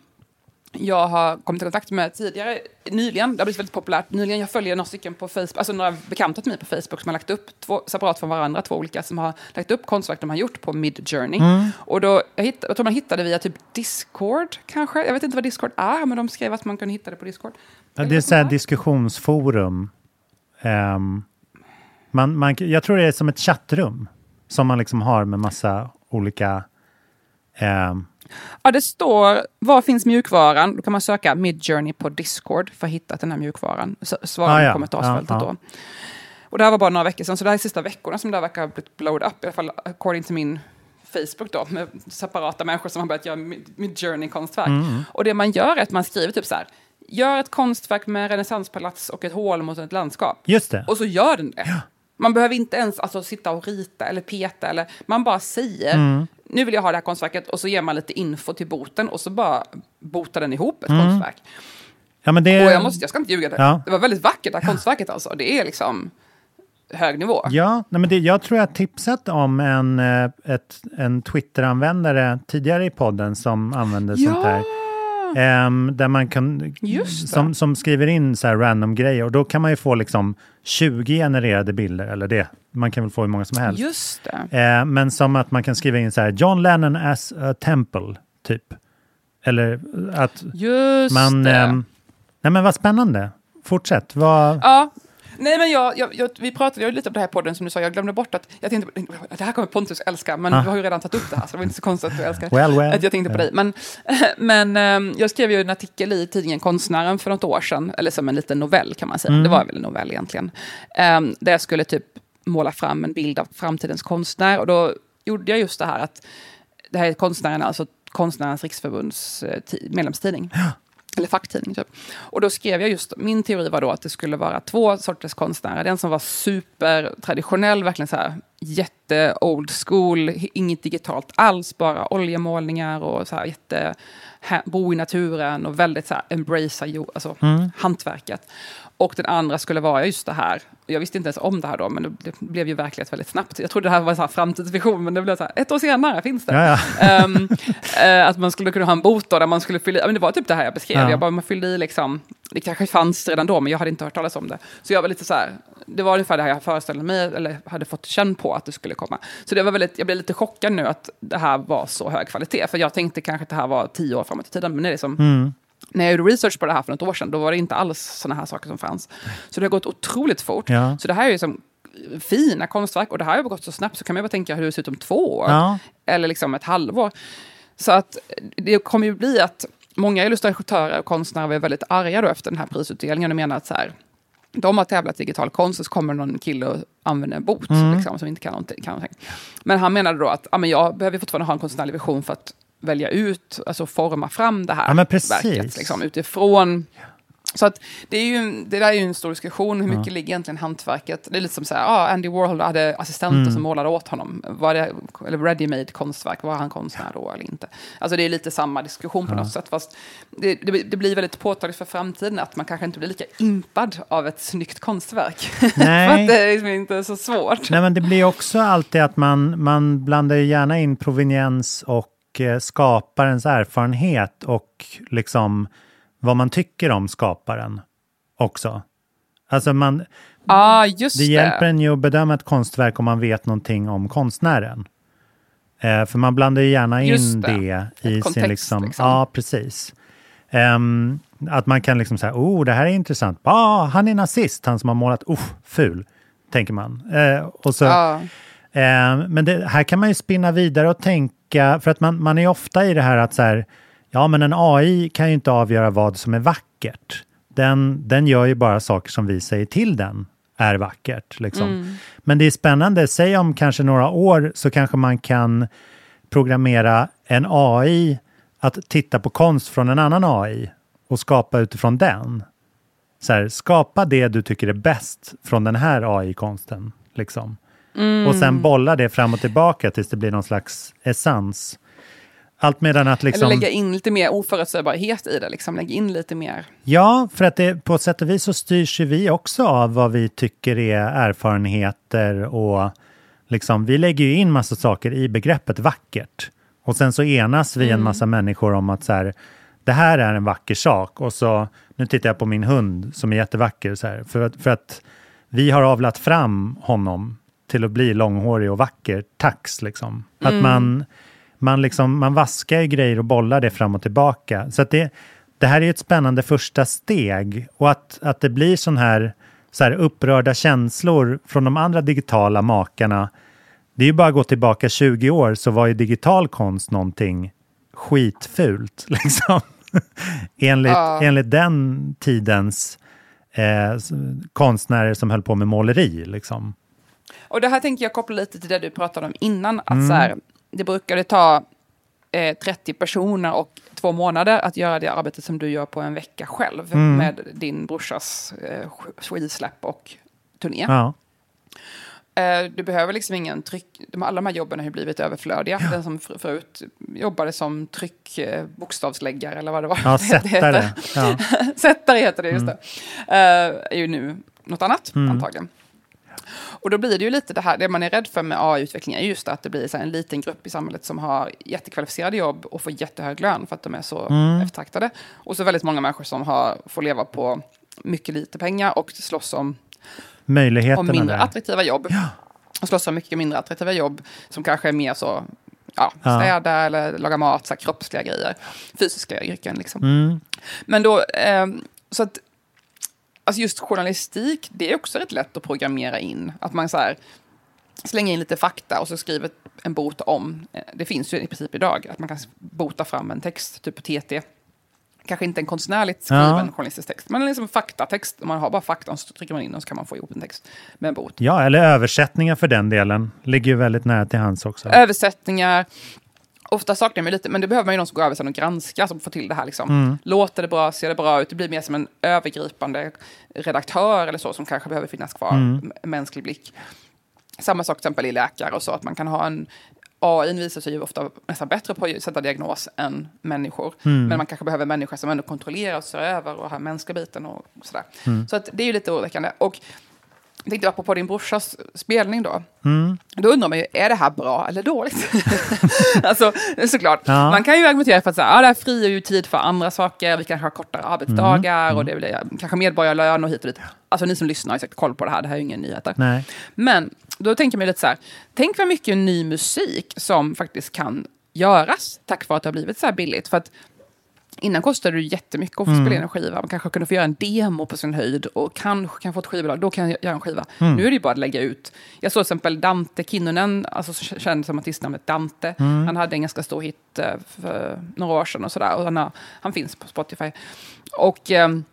jag har kommit i kontakt med tidigare, nyligen, det har blivit väldigt populärt, nyligen, jag följer några stycken på Facebook, alltså några bekanta till mig på Facebook som har lagt upp, två, separat från varandra, två olika, som har lagt upp konstverk de har gjort på Midjourney. Och då, jag, hitt, jag tror man hittade via typ Discord kanske, jag vet inte vad Discord är, men de skrev att man kunde hitta det på Discord. ja, det är så här diskussionsforum. Ehm, man, man, jag tror det är som ett chattrum som man liksom har med massa olika... ehm, Ja, det står, var finns mjukvaran? Då kan man söka Midjourney på Discord för att hitta den här mjukvaran. Svara Ah, i ja. kommentarsfältet Ja, ja. då. Och det här var bara några veckor sedan, så det här är sista veckorna som det här verkar ha blivit blowed up, i alla fall according to min Facebook då, med separata människor som har börjat göra Mid- Midjourney-konstverk. Mm. Och det man gör är att man skriver typ så här, gör ett konstverk med renässanspalats och ett hål mot ett landskap. just det. Och så gör den det. Man behöver inte ens alltså, sitta och rita eller peta, eller man bara säger Mm. nu vill jag ha det här konstverket och så ger man lite info till boten och så bara botar den ihop ett Mm. konstverk. Ja, men det, Och jag, måste, jag ska inte ljuga, det, Ja. det var väldigt vackert det här konstverket alltså. Det är liksom hög nivå. Ja, nej men det, jag tror jag tipsat om en, eh, ett, en Twitter-användare tidigare i podden som använde sånt där. Ehm, där man kan, som, som skriver in så här random grejer och då kan man ju få liksom 20 genererade bilder, eller det, man kan väl få hur många som helst. Just det. Eh, men som att man kan skriva in så här, John Lennon as a temple, typ. Eller att Just man... ehm, nej men vad spännande. Fortsätt. Vad, Ja. Nej, men jag, jag, jag, vi pratade ju lite om det här podden som du sa, jag glömde bort att, jag tänkte, det här kommer Pontus älska, men Ah. du har ju redan tagit upp det här, så det var inte så konstigt att du älskar. Well, well. Att jag tänkte på dig. Men, men ehm, jag skrev ju en artikel i tidningen Konstnären för något år sedan, eller som en liten novell kan man säga, Mm. det var väl en novell egentligen, um, där jag skulle typ måla fram en bild av framtidens konstnär, och då gjorde jag just det här att, det här är konstnären, alltså Konstnärernas riksförbunds eh, ti- medlemstidning. Eller facktidning typ. Och då skrev jag just, min teori var då att det skulle vara två sorters konstnärer. Den som var supertraditionell, verkligen så här jätte old school, inget digitalt alls, bara oljemålningar och så här jätte, bo i naturen och väldigt så här embracea alltså, Mm. hantverket. Och den andra skulle vara just det här, jag visste inte ens om det här då, men det, blev ju verklighet väldigt snabbt. Jag trodde det här var en framtidsvision, men det blev så här, ett år senare finns det. Ja, Ehm, eh, att man skulle kunna ha en bot då, där man skulle fylla i, men det var typ det här jag beskrev, Ja. jag bara, man fyllde i liksom, det kanske fanns redan då, men jag hade inte hört talas om det. Så jag var lite så här, det var ungefär det här jag föreställde mig, eller hade fått känn på att det skulle komma. Så det var väldigt, jag blev lite chockad nu att det här var så hög kvalitet, för jag tänkte kanske att det här var tio år framåt i tiden, men det är liksom, Mm. när jag gjorde research på det här för något år sedan, då var det inte alls sådana här saker som fanns. Så det har gått otroligt fort. Ja. Så det här är ju som fina konstverk, och det här har gått så snabbt, så kan man ju bara tänka hur det ser ut om två år. Ja. Eller liksom ett halvår. Så att det kommer ju bli att många illustratörer och konstnärer var väldigt arga då efter den här prisutdelningen och menar att så här, de har tävlat i digital konst och så kommer någon kille och använder en bot Mm. liksom, som inte kan någonting, kan någonting. Men han menade då att ja, men jag behöver fortfarande ha en konstnärlig vision för att välja ut, alltså forma fram det här Ja, verket liksom, utifrån så att det, är ju, en- det där är ju en stor diskussion, hur mycket Ja. ligger egentligen hantverket? Det är lite som så här, ah, Andy Warhol hade assistenter Mm. som målade åt honom. Var det, eller ready-made konstverk, var han konstnär då eller inte? Alltså det är lite samma diskussion på Ja. något sätt, fast det, det, det blir väldigt påtagligt för framtiden att man kanske inte blir lika impad av ett snyggt konstverk. Nej. för att det är liksom inte så svårt. Nej, men det blir också alltid att man, man blandar ju gärna in proveniens och eh, skaparens erfarenhet och liksom vad man tycker om skaparen också. Alltså man, ah, det det. hjälper en ju att bedöma ett konstverk om man vet någonting om konstnären. Eh, för man blandar ju gärna in det, det. i Ett sin kontext, liksom... liksom. Ja, precis. Ehm, att man kan liksom säga, oh, det här är intressant. Ah, han är nazist, han som har målat, oh, ful, tänker man. Eh, och så, Ja. Eh, men det, här kan man ju spinna vidare och tänka, för att man, man är ofta i det här att så här, ja men en AI kan ju inte avgöra vad som är vackert. Den, den gör ju bara saker som vi säger till den är vackert. Liksom. Mm. Men det är spännande, säg om kanske några år så kanske man kan programmera en AI att titta på konst från en annan AI och skapa utifrån den. Så här, skapa det du tycker är bäst från den här AI-konsten. Liksom. Mm. Och sen bolla det fram och tillbaka tills det blir någon slags essens. Allt medan att liksom... Eller lägga in lite mer oförutsägbarhet i det, liksom. lägga in lite mer. Ja, för att det, på sätt och vis så styrs ju vi också av vad vi tycker är erfarenheter och liksom, vi lägger ju in massa saker i begreppet vackert. Och sen så enas vi en Mm. massa människor om att så här, det här är en vacker sak. Och så, nu tittar jag på min hund som är jättevacker, så här, för, att, för att vi har avlat fram honom till att bli långhårig och vacker tax. Liksom. Att Mm. man, man, liksom, man vaskar ju grejer och bollar det fram och tillbaka. Så det, det här är ett spännande första steg. Och att, att det blir sån här, så här upprörda känslor från de andra digitala makarna. Det är ju bara att gå tillbaka 20 år så var ju digital konst någonting skitfult. Liksom. enligt, Ja. enligt den tidens eh, konstnärer som höll på med måleri. Liksom. Och det här tänker jag koppla lite till det du pratade om innan. Att Mm. så här, det brukade ta eh, 30 personer och två månader att göra det arbetet som du gör på en vecka själv. Mm. Med din brorsas eh, sk- skivsläpp och turné. Ja. Eh, du behöver liksom ingen tryck... De, alla de här jobben har ju blivit överflödiga. Den som för, förut jobbade som tryck, eh, eller vad det var. Ja, det heter. sättare. Ja. sättare heter det, just Mm. det. Eh, är ju nu något annat Mm. antagligen. Och då blir det ju lite det här, det man är rädd för med AI-utveckling är just att det blir en liten grupp i samhället som har jättekvalificerade jobb och får jättehög lön för att de är så Mm. eftertraktade. Och så väldigt många människor som har, får leva på mycket lite pengar och slåss om, om Möjligheterna mindre där. attraktiva jobb. Och slåss om mycket mindre attraktiva jobb som kanske är mer så, ja, Ja. städa eller laga mat, så här kroppsliga grejer, fysiska yrken liksom. Mm. Men då, ehm, så att, alltså just journalistik, det är också rätt lätt att programmera in. Att man så här, slänger in lite fakta och så skriver en bot om. eh, Det finns ju i princip idag, att man kan bota fram en text, typ på TT. Kanske inte en konstnärligt skriven Ja. journalistisk text, men liksom faktatext. Om man har bara fakta så trycker man in och så kan man få ihop en text med en bot. Ja, eller översättningar för den delen. Ligger ju väldigt nära till hands också. Översättningar. Ofta saknar man lite, men det behöver man ju någon som går över sen och granskar som får till det här. Liksom. Mm. Låter det bra? Ser det bra ut? Det blir mer som en övergripande redaktör eller så som kanske behöver finnas kvar. Mm. Mänsklig blick. Samma sak till exempel i läkare och så, att man kan ha en AI visar sig ju ofta nästan bättre på att sätta diagnos än människor. Mm. Men man kanske behöver människor som ändå kontrollerar och ser över och har mänskliga biten och sådär. Mm. Så att det är ju lite oroväckande. Och jag tänkte apropå din brorsas spelning då. Mm. Då undrar man ju, är det här bra eller dåligt? alltså, såklart. Ja. Man kan ju argumentera för att så här, ja, det här frigör ju tid för andra saker, vi kanske har kortare arbetsdagar Mm. och det blir kanske medborgarlön och hit och dit. Alltså ni som lyssnar har ju säkert koll på det här, det här är ju inga nyheter. Nej. Men då tänker man lite så här, tänk vad mycket ny musik som faktiskt kan göras tack vare att det har blivit så här billigt. För att innan kostade det jättemycket att få Mm. spela in en skiva. Man kanske kunde få göra en demo på sin höjd och kanske kan få ett skivbolag, då kan jag göra en skiva. Mm. Nu är det ju bara att lägga ut. Jag såg till exempel Dante Kinnunen, alltså så känd som artistnamnet Dante. Mm. Han hade en ganska stor hit eh, för några år sedan och sådär. Och han, har, han finns på Spotify. Och ehm,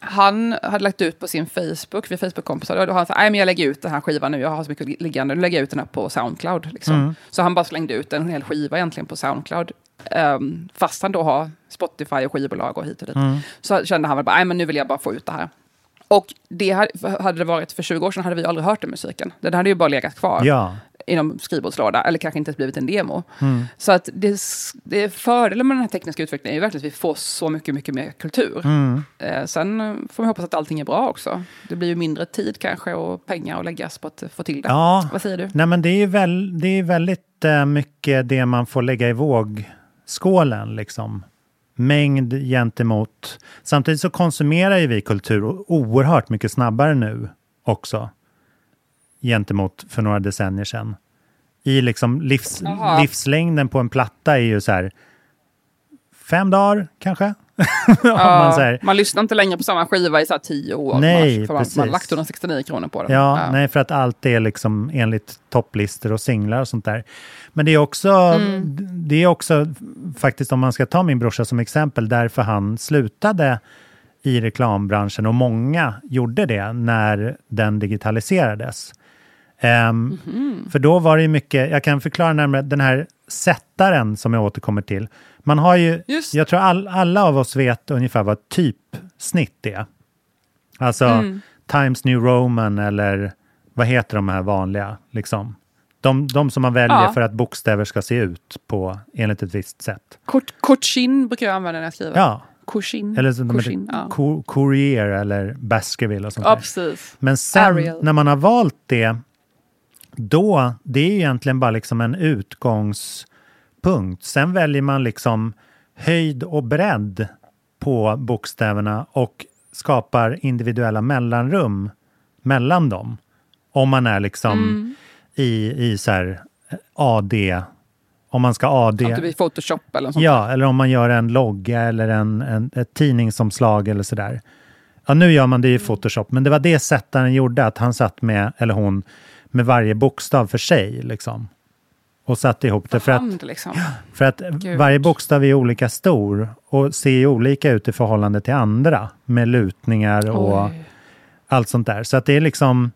han hade lagt ut på sin Facebook, vi Facebook-kompisar, och han sagt, nej men jag lägger ut den här skivan nu, jag har så mycket liggande, nu lägger jag ut den här på Soundcloud. Liksom. Mm. Så han bara slängde ut en hel skiva egentligen på Soundcloud. Um, fast han då har Spotify och skivbolag och hit och dit. Mm. Så kände han väl bara, nej men nu vill jag bara få ut det här. Och det hade, det varit för 20 år sedan hade vi aldrig hört den musiken. Den hade ju bara legat kvar Ja. inom skrivbordslåda, eller kanske inte blivit en demo. Mm. Så att det, det fördelen med den här tekniska utvecklingen är ju verkligen att vi får så mycket, mycket mer kultur. Mm. Eh, sen får man hoppas att allting är bra också. Det blir ju mindre tid kanske och pengar att läggas på att få till det. Ja. Vad säger du? Nej, men det är ju väl, det är väldigt eh, mycket det man får lägga i vågskålen. Liksom. Mängd gentemot... Samtidigt så konsumerar ju vi kultur oerhört mycket snabbare nu också. Gentemot för några decennier sedan. I liksom livs, livslängden på en platta är ju så här fem dagar kanske. Ja, man säger. man lyssnar inte längre på samma skiva i så tio år. Nej, man, för man, precis. man har lagt 169 kronor på den. Ja, nej, för att allt är liksom enligt topplistor och singlar och sånt där. Men det är också, Mm. det är också faktiskt om man ska ta min brorsa som exempel, därför han slutade i reklambranschen och många gjorde det när den digitaliserades. Ehm, Mhm. För då var det mycket, jag kan förklara närmare, den här sättaren som jag återkommer till. Man har ju, Just. jag tror all, alla av oss vet ungefär vad typsnitt är. Alltså Mm. Times New Roman eller vad heter de här vanliga? Liksom. De, de som man väljer Ja. för att bokstäver ska se ut på enligt ett visst sätt. Kort, kortchin brukar jag använda när jag skriver. Ja. Korsin. Eller som de Korsin, heter ja. Co- Courier eller Baskerville och sånt ja, precis. Men sen Arial. när man har valt det, då, det är egentligen bara liksom en utgångspunkt. Sen väljer man liksom höjd och bredd på bokstäverna och skapar individuella mellanrum mellan dem. Om man är liksom Mm. i, i så här AD, om man ska AD. Som typ i Photoshop eller något sånt. Ja, eller om man gör en logga eller en, en, ett tidningsomslag eller sådär. Ja, nu gör man det i Photoshop, men det var det sättaren gjorde, att han satt med, eller hon, med varje bokstav för sig. Liksom. Och satte ihop det. För att, liksom. för att Gud. varje bokstav är olika stor och ser olika ut i förhållande till andra. Med lutningar och Oj. allt sånt där. Så att det är liksom...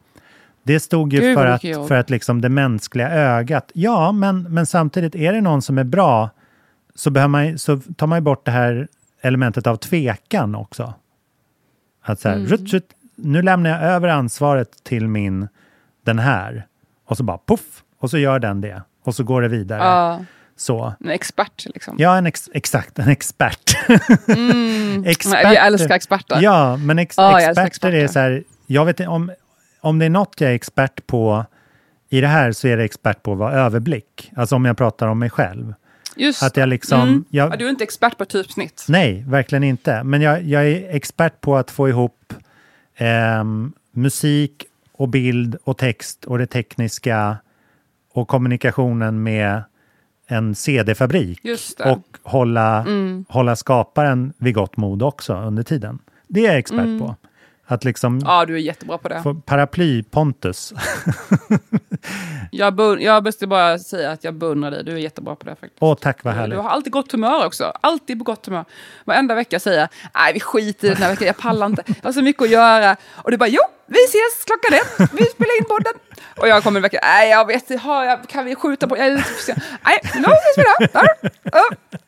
Det stod ju Gud, för att, jobb. för att liksom det mänskliga ögat... Ja, men, men samtidigt, är det någon som är bra så, behöver man, så tar man ju bort det här elementet av tvekan också. Att så här, Mm. rutt, rutt, nu lämnar jag över ansvaret till min, den här. Och så bara poff, och så gör den det. Och så går det vidare. Ja, Så. en expert liksom. Ja, en ex, exakt, en expert. Mm. Experter. Jag älskar experter. Ja, men ex, Ja, älskar experter är experter. så här, jag vet om, om det är något jag är expert på i det här så är det expert på att vara överblick. Alltså om jag pratar om mig själv. Just Att jag liksom... mm. Jag, ja, du är inte expert på typsnitt. Nej, verkligen inte. Men jag, jag är expert på att få ihop ehm, musik och bild och text och det tekniska och kommunikationen med en CD-fabrik. Och hålla, Mm. hålla skaparen vid gott mod också under tiden. Det är jag expert Mm. på. Att liksom Ja, du är jättebra på det. paraply-pontus. Jag, bun- jag måste bara säga att jag beundrar dig. Du är jättebra på det faktiskt. Åh, tack vad härligt. Du har alltid gott humör också. Alltid på gott humör. Varenda vecka säger jag, nej vi skiter i den här veckan, jag pallar inte. Jag har så mycket att göra. Och du bara, jo, vi ses klockan ett, vi spelar in podden. Och jag kommer en vecka, nej jag vet inte, kan vi skjuta på, jag är lite för. Nej, nu ses vi då.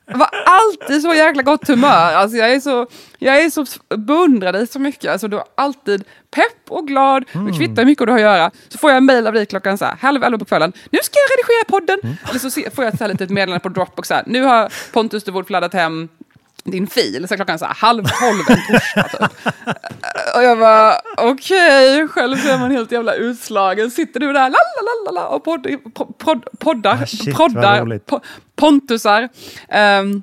Jag var alltid så jäkla gott humör. Alltså jag är så, jag är så beundrar dig så mycket. Alltså du är alltid pepp och glad. Mm. Det kvittar hur mycket du har att göra. Så får jag en mejl av dig klockan så här, halv elva på kvällen. Nu ska jag redigera podden. Mm. Eller så får jag ett litet meddelande på Dropbox. Så här, nu har Pontus de Woolf laddat hem din fil. Så klockan så här, halv tolv en torsdag typ. Och jag bara, okej, själv så är man helt jävla utslagen. Sitter du där, la la la la och podd, podd, poddar, Ah, shit, proddar, po, pontusar. Um,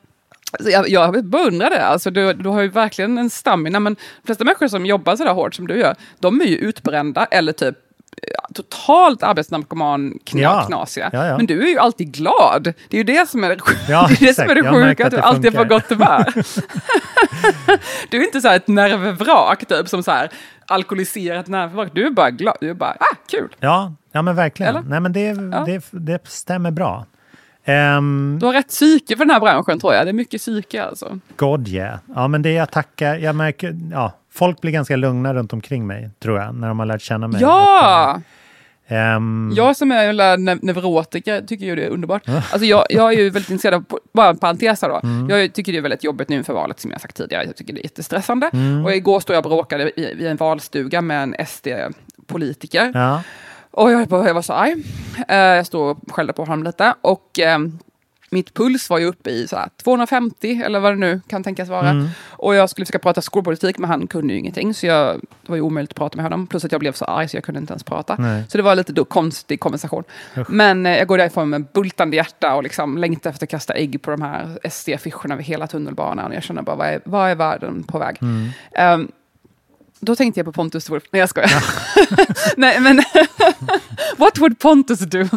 jag, jag beundrar det. Alltså, du, du har ju verkligen en stamina. Men de flesta människor som jobbar så där hårt som du gör, de är ju utbrända eller typ totalt arbetsnarkoman kna, Ja. Ja, ja. Men du är ju alltid glad. Det är ju det som är det, Ja, det, är det, som exakt. är det sjuka, att du alltid får gott humör. du är inte så här ett nervvrak, typ, som så här alkoholiserat nervvrak. Du är bara glad. Du är bara, ah, kul. Ja, ja men verkligen. Eller? Nej, men det, det, det stämmer bra. Um, Du har rätt psyke för den här branschen tror jag. Det är mycket psyke alltså. God yeah. Ja, men det jag tackar, jag märker, ja, folk blir ganska lugna runt omkring mig, tror jag, när de har lärt känna mig. Ja! Ehm, Jag som är en ne- neurotiker tycker ju det är underbart. Alltså jag, jag är ju väldigt intresserad av, bara en parentes här då. Mm. Jag tycker det är väldigt jobbigt nu inför valet som jag sagt tidigare. Jag tycker det är jättestressande. Mm. Och igår stod jag och bråkade i, vid en valstuga med en SD-politiker. Ja. Och jag, jag var så arg. Jag stod och skällde på honom lite. Och eh, mitt puls var ju uppe i så här 250 eller vad det nu kan tänkas vara. Mm. Och jag skulle försöka prata skolpolitik men han kunde ju ingenting. Så jag, det var ju omöjligt att prata med honom. Plus att jag blev så arg så jag kunde inte ens prata. Nej. Så det var lite då konstig konversation. Usch. Men eh, jag går därifrån med bultande hjärta och liksom längtar efter att kasta ägg på de här SD-affischerna över hela tunnelbanan. Och jag känner bara, vad är, vad är världen på väg? Mm. Ehm, då tänkte jag på Pontus Wolf. Nej, jag skojar. Nej, men what would Pontus do?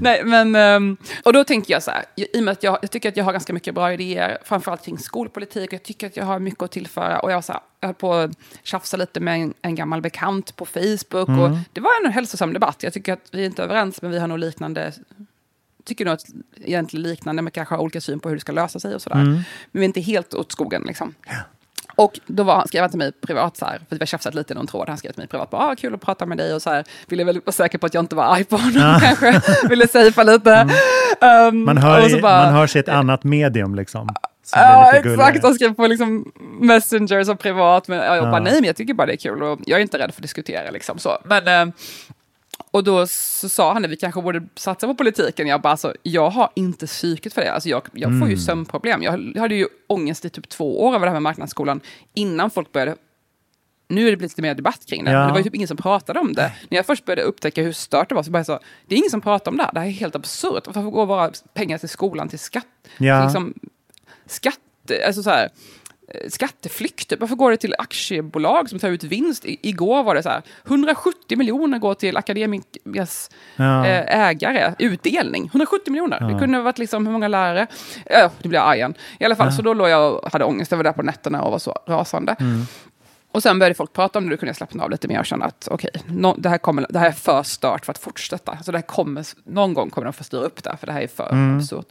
Nej, men, ehm, och då tänker jag så här, i och med att jag, jag tycker att jag har ganska mycket bra idéer, framförallt kring skolpolitik, och jag tycker att jag har mycket att tillföra. Och jag, så här, jag höll på att tjafsa lite med en, en gammal bekant på Facebook, och Mm. det var en hälsosam debatt. Jag tycker att vi är inte överens, men vi har nog liknande tycker nog att egentligen liknande, men kanske har olika syn på hur det ska lösa sig och sådär. Mm. Men vi är inte helt åt skogen liksom. Och då var, skrev han till mig privat så här, för vi har tjafsat lite i någon tråd, han skrev till mig privat, bara, ah, kul att prata med dig och så här, ville väl vara säker på att jag inte var arg på honom Ja. kanske, ville safea lite. Um, man, hör, i- bara- man hör sig ett annat medium liksom. Ja, exakt. Han skrev på liksom Messenger som privat. Men jag Ja. bara, nej, men jag tycker bara det är kul och jag är inte rädd för att diskutera. Liksom, så. Men, eh, och då sa han att vi kanske borde satsa på politiken. Jag bara, alltså, jag har inte psyket för det. Alltså, jag, jag får ju Mm. sömnproblem. Jag, jag hade ju ångest i typ två år över det här med marknadsskolan innan folk började nu är det blivit lite mer debatt kring det. Ja. Det var ju typ ingen som pratade om det. När jag först började upptäcka hur stört det var så bara jag så, det är ingen som pratar om det här. Det här är helt absurt. Varför går våra pengar till skolan till skatt? Ja. Liksom, skatte, alltså så här, skatteflykt. typ. Varför går det till aktiebolag som tar ut vinst? I, igår var det så här, 170 miljoner går till Akademikers Ja. eh, ägare, utdelning. 170 miljoner. Ja. Det kunde ha varit liksom hur många lärare. Ja, det blir jag arg igen. I alla fall, Ja. så då låg jag och hade ångest. Jag var där på nätterna och var så rasande. Mm. Och sen började folk prata om det, då kunde jag slappna av lite mer och känna att okej, nå- det, här kommer- det här är för stört för att fortsätta. Så det här kommer, någon gång kommer de få styra upp det, för det här är för Mm. absurt.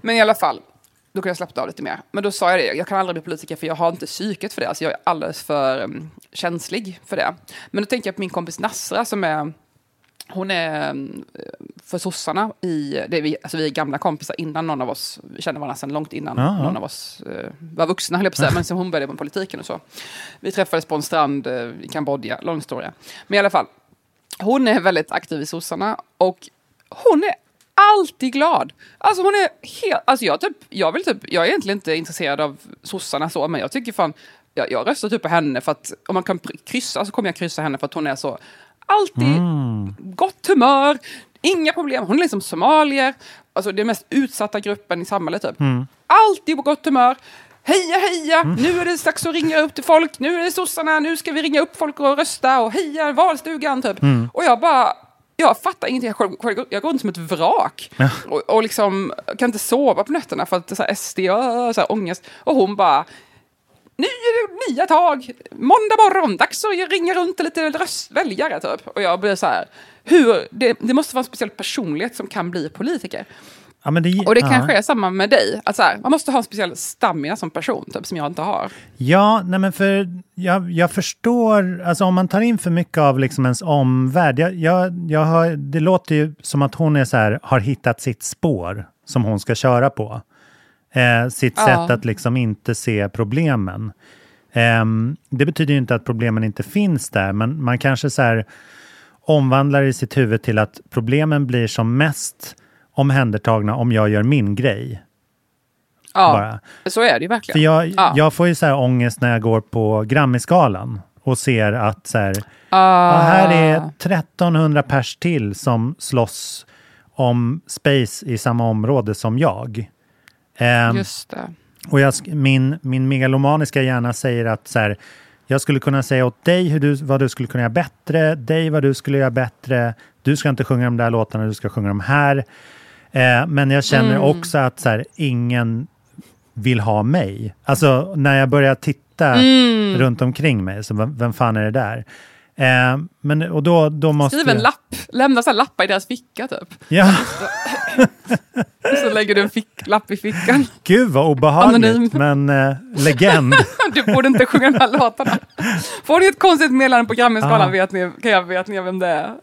Men i alla fall, då kunde jag slappna av lite mer. Men då sa jag det, jag kan aldrig bli politiker för jag har inte psyket för det. Alltså jag är alldeles för um, känslig för det. Men då tänker jag på min kompis Nasra som är hon är um, för sossarna i, det är vi, alltså vi är gamla kompisar innan någon av oss, vi känner varandra sedan långt innan Ja, ja. någon av oss eh, var vuxna, höll jag på att säga, men som hon började med politiken och så. Vi träffades på en strand eh, i Kambodja, lång historia. Men i alla fall, hon är väldigt aktiv i sossarna och hon är alltid glad. Alltså hon är helt, alltså jag, typ, jag, vill typ, jag är egentligen inte intresserad av sossarna så, men jag tycker fan, jag, jag röstar typ på henne för att om man kan kryssa så kommer jag kryssa henne för att hon är så alltid Mm. gott humör, inga problem. Hon är liksom somalier, alltså den mest utsatta gruppen i samhället typ. Mm. Alltid på gott humör. Heja, heja! Nu är det dags att ringa upp till folk. Nu är det sossarna. Nu ska vi ringa upp folk och rösta. Och heja, valstugan, typ. Mm. Och jag bara... Jag fattar ingenting. Jag, själv- jag går runt som ett vrak. Ja. Och, och liksom kan inte sova på nätterna för att så här SD och så här ångest. Och hon bara... Nu är det nya tag! Måndag morgon, dags att ringa runt till lite röst, väljare typ. Och jag blir så här... Hur, det, det måste vara en speciell personlighet som kan bli politiker. Ja, det, Och det ja. kanske är samma med dig. Att så här, man måste ha en speciell stamina som person, typ, som jag inte har. Ja, nej men för jag, jag förstår, alltså om man tar in för mycket av liksom ens omvärld. Jag, jag, jag har, det låter ju som att hon är så här, har hittat sitt spår som hon ska köra på. Eh, sitt Ja. sätt att liksom inte se problemen. Ehm, det betyder ju inte att problemen inte finns där, men man kanske så här omvandlar i sitt huvud till att problemen blir som mest omhändertagna om jag gör min grej. Ja, Bara. så är det ju verkligen. För jag, ja. jag får ju så här ångest när jag går på Grammisgalan och ser att så här, Ah. ja, här är 1300 pers till som slåss om space i samma område som jag. Ehm, Just det. och jag, min, min megalomaniska hjärna säger att så här, jag skulle kunna säga åt dig hur du, vad du skulle kunna göra bättre, dig vad du skulle göra bättre, du ska inte sjunga de där låtarna, du ska sjunga de här. Eh, men jag känner Mm. också att så här, ingen vill ha mig. Alltså när jag börjar titta Mm. runt omkring mig, så vem, vem fan är det där? Eh, men, och då, då måste Skriv en jag- lapp. Lämna så lappar i deras ficka typ. Ja, så lägger du en fick, lapp i fickan. gud vad obehagligt, Anonym. men eh, legend. Du borde inte sjunga de här låtarna. Får ni ett konstigt meddelande på Grammisgalan Ah. vet ni, kan jag vet ni vem det är.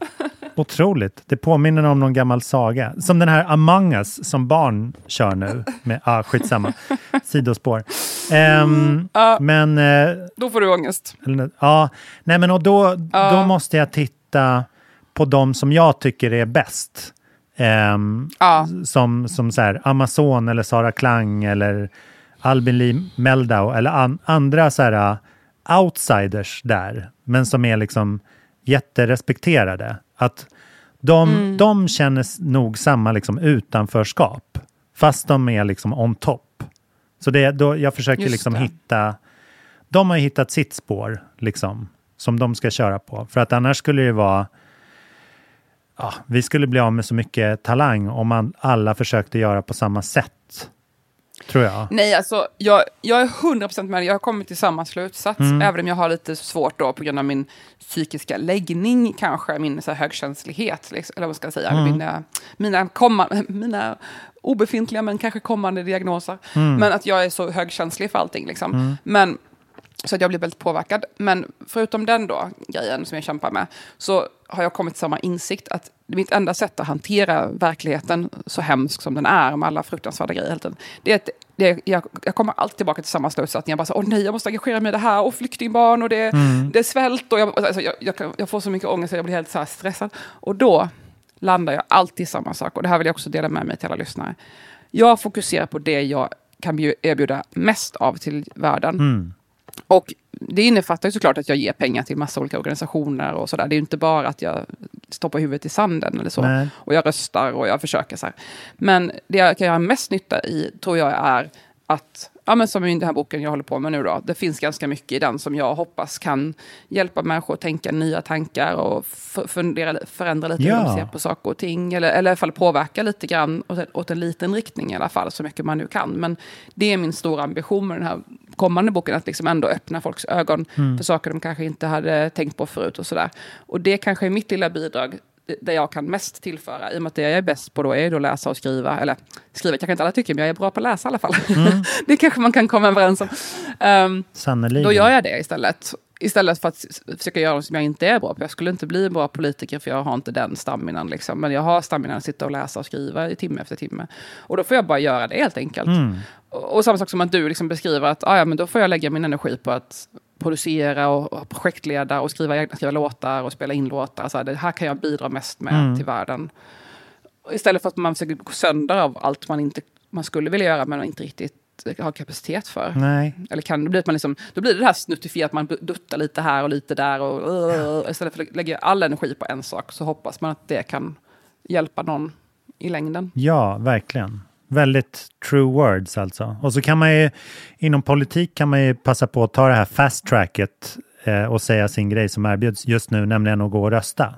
Otroligt. Det påminner om någon gammal saga. Som den här Among Us som barn kör nu. Med, ah, skitsamma. Sidospår. Ehm, Ja. Men, eh, Då får du ångest. ja, nej men och då, Ja. då måste jag titta på de som jag tycker är bäst. Ja. Som, som så här, Amazon eller Sara Klang eller Albin Lee Meldau eller an, andra så här, uh, outsiders där. Men som är liksom jätterespekterade. Att de, Mm. de känner nog samma liksom utanförskap. Fast de är liksom on top. Så det, då, jag försöker Just liksom det. hitta... De har ju hittat sitt spår, liksom, som de ska köra på. För att annars skulle det vara... Ja, vi skulle bli av med så mycket talang om man alla försökte göra på samma sätt. Tror jag. Nej, alltså jag, jag är 100% med dig. Jag har kommit till samma slutsats. Mm. Även om jag har lite svårt då på grund av min psykiska läggning, kanske min så här, högkänslighet. Liksom, eller vad ska jag säga? Mm. Mina, mina, komma, mina obefintliga men kanske kommande diagnoser. Mm. Men att jag är så högkänslig för allting. Liksom. Mm. Men, så att jag blir väldigt påverkad. Men förutom den då, grejen som jag kämpar med, så har jag kommit till samma insikt att mitt enda sätt att hantera verkligheten, så hemsk som den är, med alla fruktansvärda grejer hela tiden, det är att det, jag, jag kommer alltid tillbaka till samma slutsats. Jag bara så, åh nej, jag måste engagera mig i det här, och flyktingbarn, och det, Mm. det är svält, och jag, alltså, jag, jag, jag får så mycket ångest, och jag blir helt så stressad. Och då landar jag alltid i samma sak, och det här vill jag också dela med mig till alla lyssnare. Jag fokuserar på det jag kan bju- erbjuda mest av till världen. Mm. Och det innefattar ju såklart att jag ger pengar till massa olika organisationer och sådär. Det är ju inte bara att jag stoppar huvudet i sanden eller så. Nej. Och jag röstar och jag försöker så här. Men det jag kan göra mest nytta i tror jag är att, ja men som i den här boken jag håller på med nu då, det finns ganska mycket i den som jag hoppas kan hjälpa människor att tänka nya tankar och fundera, förändra lite hur Ja. de ser på saker och ting. Eller, eller i alla fall påverka lite grann åt, åt en liten riktning i alla fall, så mycket man nu kan. Men det är min stora ambition med den här kommande boken, att liksom ändå öppna folks ögon Mm. för saker de kanske inte hade tänkt på förut och sådär. Och det kanske är mitt lilla bidrag där jag kan mest tillföra, i och med att det jag är bäst på då är då att läsa och skriva. Eller skriva kanske inte alla tycker, men jag är bra på att läsa i alla fall. Mm. det kanske man kan komma överens om. Um, då gör jag det istället. Istället för att försöka göra något som jag inte är bra på. Jag skulle inte bli en bra politiker för jag har inte den staminan. Liksom. Men jag har staminan att sitta och läsa och skriva i timme efter timme. Och då får jag bara göra det helt enkelt. Mm. Och, och samma sak som att du liksom beskriver att ah, ja, men då får jag lägga min energi på att producera och, och projektleda och skriva, egna- skriva låtar och spela in låtar. Så här, det här kan jag bidra mest med Mm. till världen. Istället för att man försöker gå sönder av allt man, inte, man skulle vilja göra men inte riktigt riktigt har kapacitet för. Nej. Eller kan, då, blir man liksom, då blir det det här snuttifierat, man duttar lite här och lite där. Och, uh, istället för att lägga all energi på en sak så hoppas man att det kan hjälpa någon i längden. Ja, verkligen. Väldigt true words alltså. Och så kan man ju, inom politik kan man ju passa på att ta det här fast tracket eh, och säga sin grej som erbjuds just nu, nämligen att gå och rösta.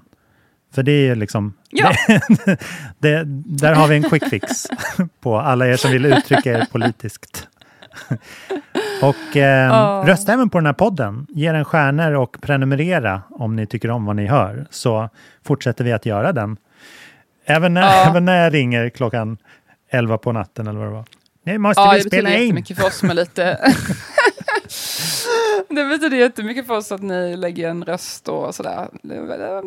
För det är liksom, Ja. det, det, där har vi en quick fix på alla er som vill uttrycka er politiskt. Och eh, Ja. rösta även på den här podden. Ge den stjärnor och prenumerera om ni tycker om vad ni hör. Så fortsätter vi att göra den. Även när, Ja. även när jag ringer klockan 11 på natten eller vad det var. Nu måste Ja, vi det betyder spela in. jättemycket för oss med lite... det betyder jättemycket för oss att ni lägger en röst och sådär. Det,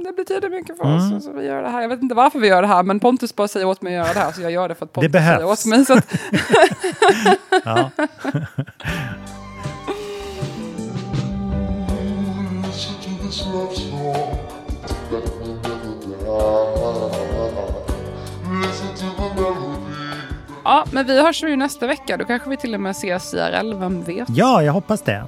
det betyder mycket för Mm. oss. Så vi gör det här. Jag vet inte varför vi gör det här, men Pontus bara säger åt mig att göra det här, så jag gör det för att Pontus behövs. säger åt mig. Så att, Ja. ja, men vi hörs ju nästa vecka. Då kanske vi till och med ses IRL, vem vet? ja, jag hoppas det.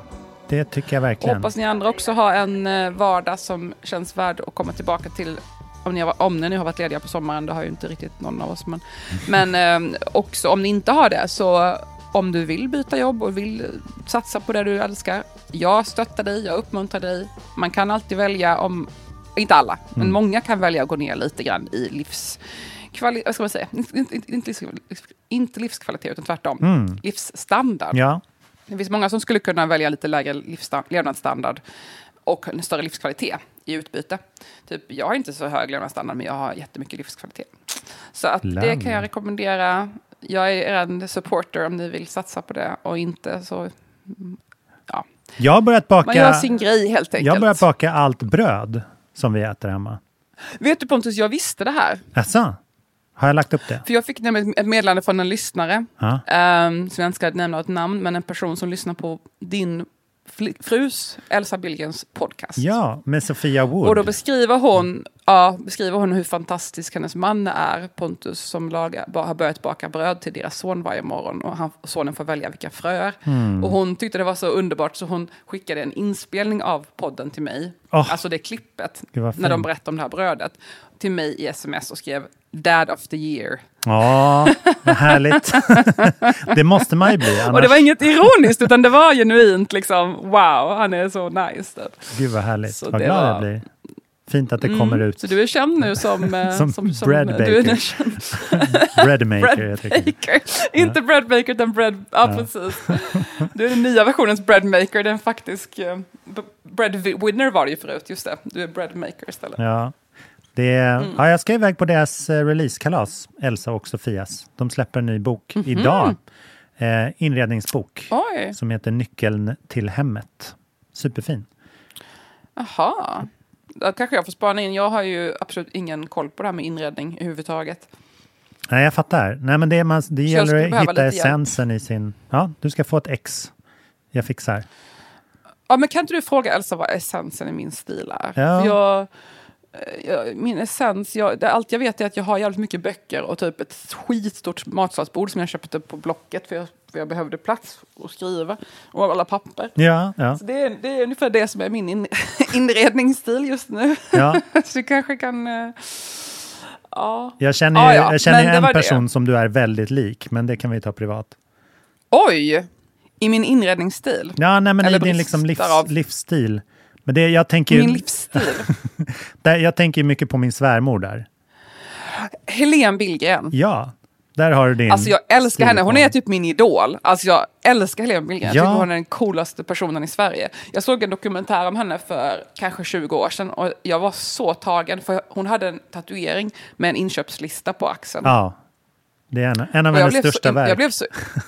Det tycker jag verkligen. Hoppas ni andra också har en eh, vardag som känns värd att komma tillbaka till. Om ni, har, om ni nu har varit lediga på sommaren, det har ju inte riktigt någon av oss. Men, men eh, också om ni inte har det, så om du vill byta jobb och vill satsa på det du älskar. Jag stöttar dig, jag uppmuntrar dig. Man kan alltid välja om, inte alla, men Mm. många kan välja att gå ner lite grann i livskvalitet, vad ska man säga, inte, inte, inte livskvalitet utan tvärtom, Mm. livsstandard. Ja, Det finns många som skulle kunna välja lite lägre levnadsstandard och en större livskvalitet i utbyte. Typ, jag har inte så hög levnadsstandard, men jag har jättemycket livskvalitet. Så att det kan jag rekommendera. Jag är en supporter om ni vill satsa på det och inte så... mm, Ja, jag har börjat baka, man gör sin grej helt enkelt. jag har börjat baka allt bröd som vi äter hemma. Vet du Pontus, jag visste det här. Jaså? Har jag lagt upp det? För jag fick nämligen ett meddelande från en lyssnare, Ja. ehm, som jag inte ska nämna ett namn, men en person som lyssnar på din frus, Elsa Billgrens podcast. Ja, med Sofia Wood. Och då beskriver hon, ja, beskriver hon hur fantastisk hennes man är, Pontus, som lagar, har börjat baka bröd till deras son varje morgon. Och han, sonen får välja vilka fröer. Mm. Och hon tyckte det var så underbart så hon skickade en inspelning av podden till mig. Åh. Alltså det klippet, när de fint. berättade om det här brödet. Till mig i sms och skrev Dad of the year. Ja, vad härligt. det måste man ju bli. Annars... Och det var inget ironiskt utan det var genuint liksom, wow, han är så nice. Gud vad härligt. Så vad glad var- jag blir. Fint att det Mm, kommer ut. Så du är känd nu som... eh, Som bread Du baker. är nu känd Breadmaker bread heter det. baker. Inte bread baker utan bread... Ja, precis. Du är den nya versionens bread maker. Den faktisk... eh, b- bread vi- winner var det ju förut, just det. Du är bread maker istället. Ja. Det Mm. ja, jag ska iväg på deras eh, releasekalas, Elsa och Sofias. De släpper en ny bok Mhm. idag. Eh, inredningsbok Oj, som heter Nyckeln till hemmet. Superfin. jaha. Då kanske jag får spana in. Jag har ju absolut ingen koll på det här med inredning överhuvudtaget. Nej, jag fattar. Nej, men det, man, det gäller att hitta lite hjälp. essensen i sin... Ja, du ska få ett ex. Jag fixar. Ja, men kan inte du fråga Elsa vad essensen i min stil är? Ja. Jag, min essens, jag, allt jag vet är att jag har jävligt mycket böcker och typ ett skitstort matsalsbord som jag köpte på Blocket för jag, för jag behövde plats att skriva och alla papper. Ja, ja, Så det, är, det är ungefär det som är min in, inredningsstil just nu. ja. Så du kanske kan... eh, ja. Jag känner, Ja, ja, jag känner en var det. person som du är väldigt lik, men det kan vi ta privat. Oj! I min inredningsstil? Ja, nej, men i Eller din liksom livs, livsstil. Men det, jag tänker Min livsstil? där, jag tänker mycket på min svärmor där. Helene Billgren. Ja, där har du din Alltså jag älskar henne, hon är typ min idol. Alltså jag älskar Helene Billgren, Ja. jag tycker hon är den coolaste personen i Sverige. Jag såg en dokumentär om henne för kanske 20 år sedan och jag var så tagen för hon hade en tatuering med en inköpslista på axeln. Ja, det är en, en av Och hennes största så, verk. jag, blev så,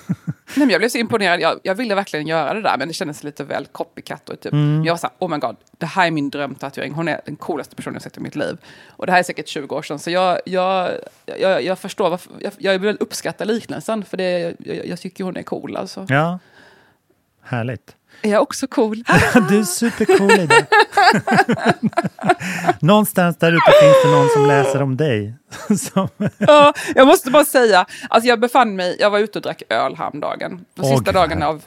nej, men jag blev så imponerad, jag, jag ville verkligen göra det där men det kändes lite väl copycat. Och typ. Mm. Jag var så här, oh my god, det här är min drömtatuering, hon är den coolaste personen jag sett i mitt liv. Och det här är säkert 20 år sedan, så jag, jag, jag, jag förstår, varför, jag, jag vill uppskatta liknelsen för det, jag, jag tycker hon är cool alltså. Ja, Härligt. Är jag också cool? du är supercool Ida. Någonstans där ute finns det någon som läser om dig. ja, jag måste bara säga, alltså jag befann mig, jag var ute och drack öl häromdagen. Den Åh, sista, dagen av,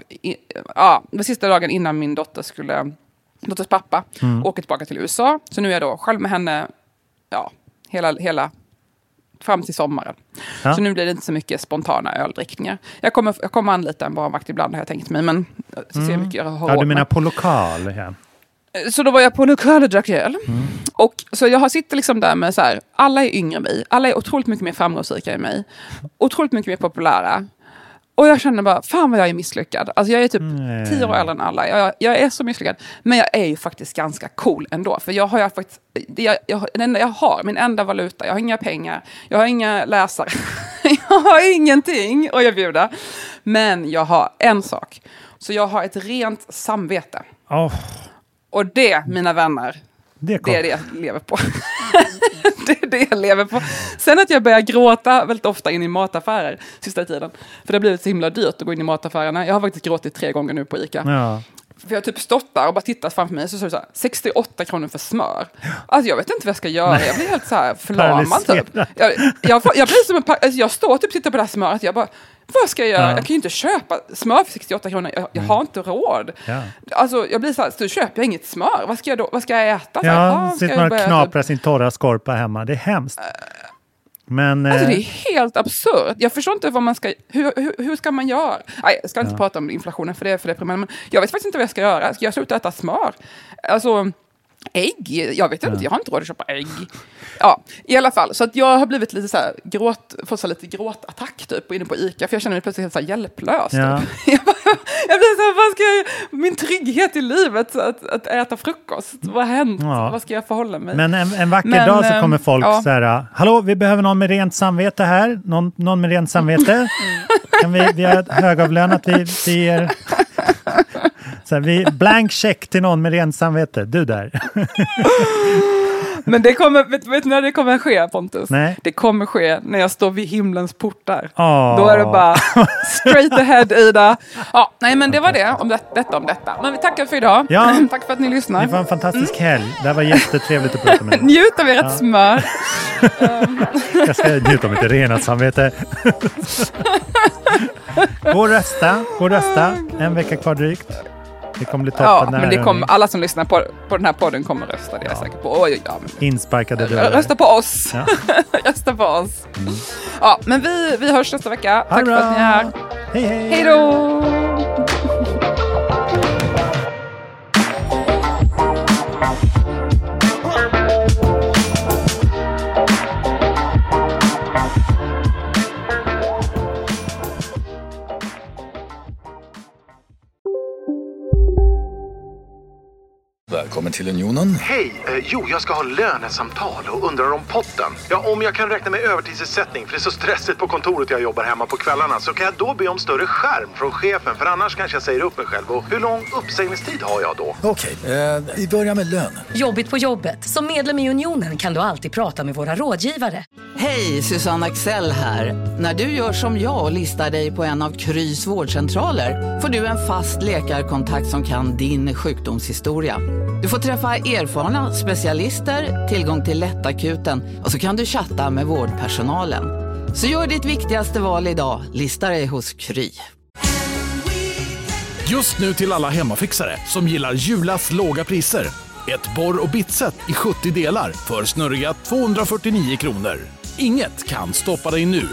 ja, den sista dagen innan min dotter skulle, dotters pappa, Mm. åka tillbaka till USA. Så nu är jag då själv med henne, ja, hela, hela fram till sommaren. Ja. Så nu blir det inte så mycket spontana öldrickningar. Jag kommer, jag kommer anlita en barnvakt ibland har jag tänkt mig, men så ser jag mycket jag har Mm. Ja, du menar på lokal? Ja. Så då var jag på lokal och drack öl. Mm. Och så jag har sitter liksom där med så här, alla är yngre än mig, alla är otroligt mycket mer framgångsrika än mig, otroligt mycket mer populära. Och jag känner bara, fan vad jag är misslyckad. Alltså jag är typ Nej. tio år äldre än alla. Jag, jag är så misslyckad. Men jag är ju faktiskt ganska cool ändå. För jag har ju faktiskt, jag, jag, den enda jag har, min enda valuta, jag har inga pengar, jag har inga läsare, jag har ingenting att erbjuda. Men jag har en sak. Så jag har ett rent samvete. Åh, Och det, mina vänner, det är det jag lever på. det är det jag lever på. Sen att jag börjar gråta väldigt ofta in i mataffärer sista tiden. För det har blivit så himla dyrt att gå in i mataffärerna. Jag har faktiskt gråtit tre gånger nu på ICA. Ja. För jag har typ stått där och bara tittat framför mig så står det så här, 68 kronor för smör. Alltså jag vet inte vad jag ska göra, jag blir helt så här förlamad typ. Jag, jag, jag blir som en, alltså jag står typ och tittar på det här smöret, jag bara, vad ska jag göra? Ja. Jag kan ju inte köpa smör för 68 kronor, jag, jag har inte råd. Ja. Alltså jag blir så här, så köper jag inget smör, vad ska jag då, vad ska jag äta? Så här, Ja, "Ah, sitter man och knaprar sin torra skorpa hemma. Det är hemskt. Men Alltså det är eh, helt absurt. Jag förstår inte vad man ska... Hur, hur, hur ska man göra? Nej, jag ska inte Ja. prata om inflationen för det är för det, men jag vet faktiskt inte vad jag ska göra. Ska jag sluta äta smör? Alltså, ägg? Jag vet inte, jag har inte råd att köpa ägg. Ja, i alla fall. Så att jag har blivit lite så här, gråt, fått så lite gråtattack typ inne på ICA, för jag känner mig plötsligt helt så här hjälplös. Ja. Typ. Jag, blir så här, vad ska jag... Min trygghet i livet, att, att äta frukost, vad har hänt? Ja. Vad ska jag förhålla mig? Men en, en vacker Men, dag så ehm, kommer folk ja. så här, hallå, vi behöver någon med rent samvete här. Någon, någon med rent samvete. Kan vi, vi har högavlönat, vi, vi ger... Så här, vi, blank check till någon med rent samvete. Du där. Men det kommer, vet, vet när det kommer ske Pontus? Nej. Det kommer ske när jag står vid himlens portar. Åh. Då är det bara straight ahead Ida. Ja, nej men det var det om det, detta om detta. Men vi tackar för idag. Ja. Tack för att ni lyssnar. Ni får en fantastisk helg. Det här var jättetrevligt att prata med dig. Njut av ert Ja. smör. Jag ska njuta av mitt rena samvete. Gå och rösta. Gå och rösta. En vecka kvar drygt. Det kommer bli toppen. Ja, men det kommer, alla som lyssnar på, på den här podden kommer rösta, det är jag säker på. Oj, ja, men- Insparkade dörrar. Rösta på oss. Rösta på oss. Ja, men vi, vi hörs nästa vecka. Tack det för att ni är här. Hej, hej. Hej då! Välkommen till Unionen. Hej! Eh, jo, jag ska ha lönesamtal och undrar om potten. Ja, om jag kan räkna med övertidsersättning för det är så stressigt på kontoret jag jobbar hemma på kvällarna så kan jag då be om större skärm från chefen för annars kanske jag säger upp mig själv. Och hur lång uppsägningstid har jag då? Okej, eh, vi börjar med lön. Jobbigt på jobbet. Som medlem i Unionen kan du alltid prata med våra rådgivare. Hej, Susanne Axel här. När du gör som jag och listar dig på en av Krys vårdcentraler får du en fast läkarkontakt som kan din sjukdomshistoria. Du får träffa erfarna specialister, tillgång till lättakuten och så kan du chatta med vårdpersonalen. Så gör ditt viktigaste val idag, lista dig hos Kry. Just nu till alla hemmafixare som gillar Julas låga priser. Ett borr och bitset i 70 delar för snurriga 249 kronor. Inget kan stoppa dig nu.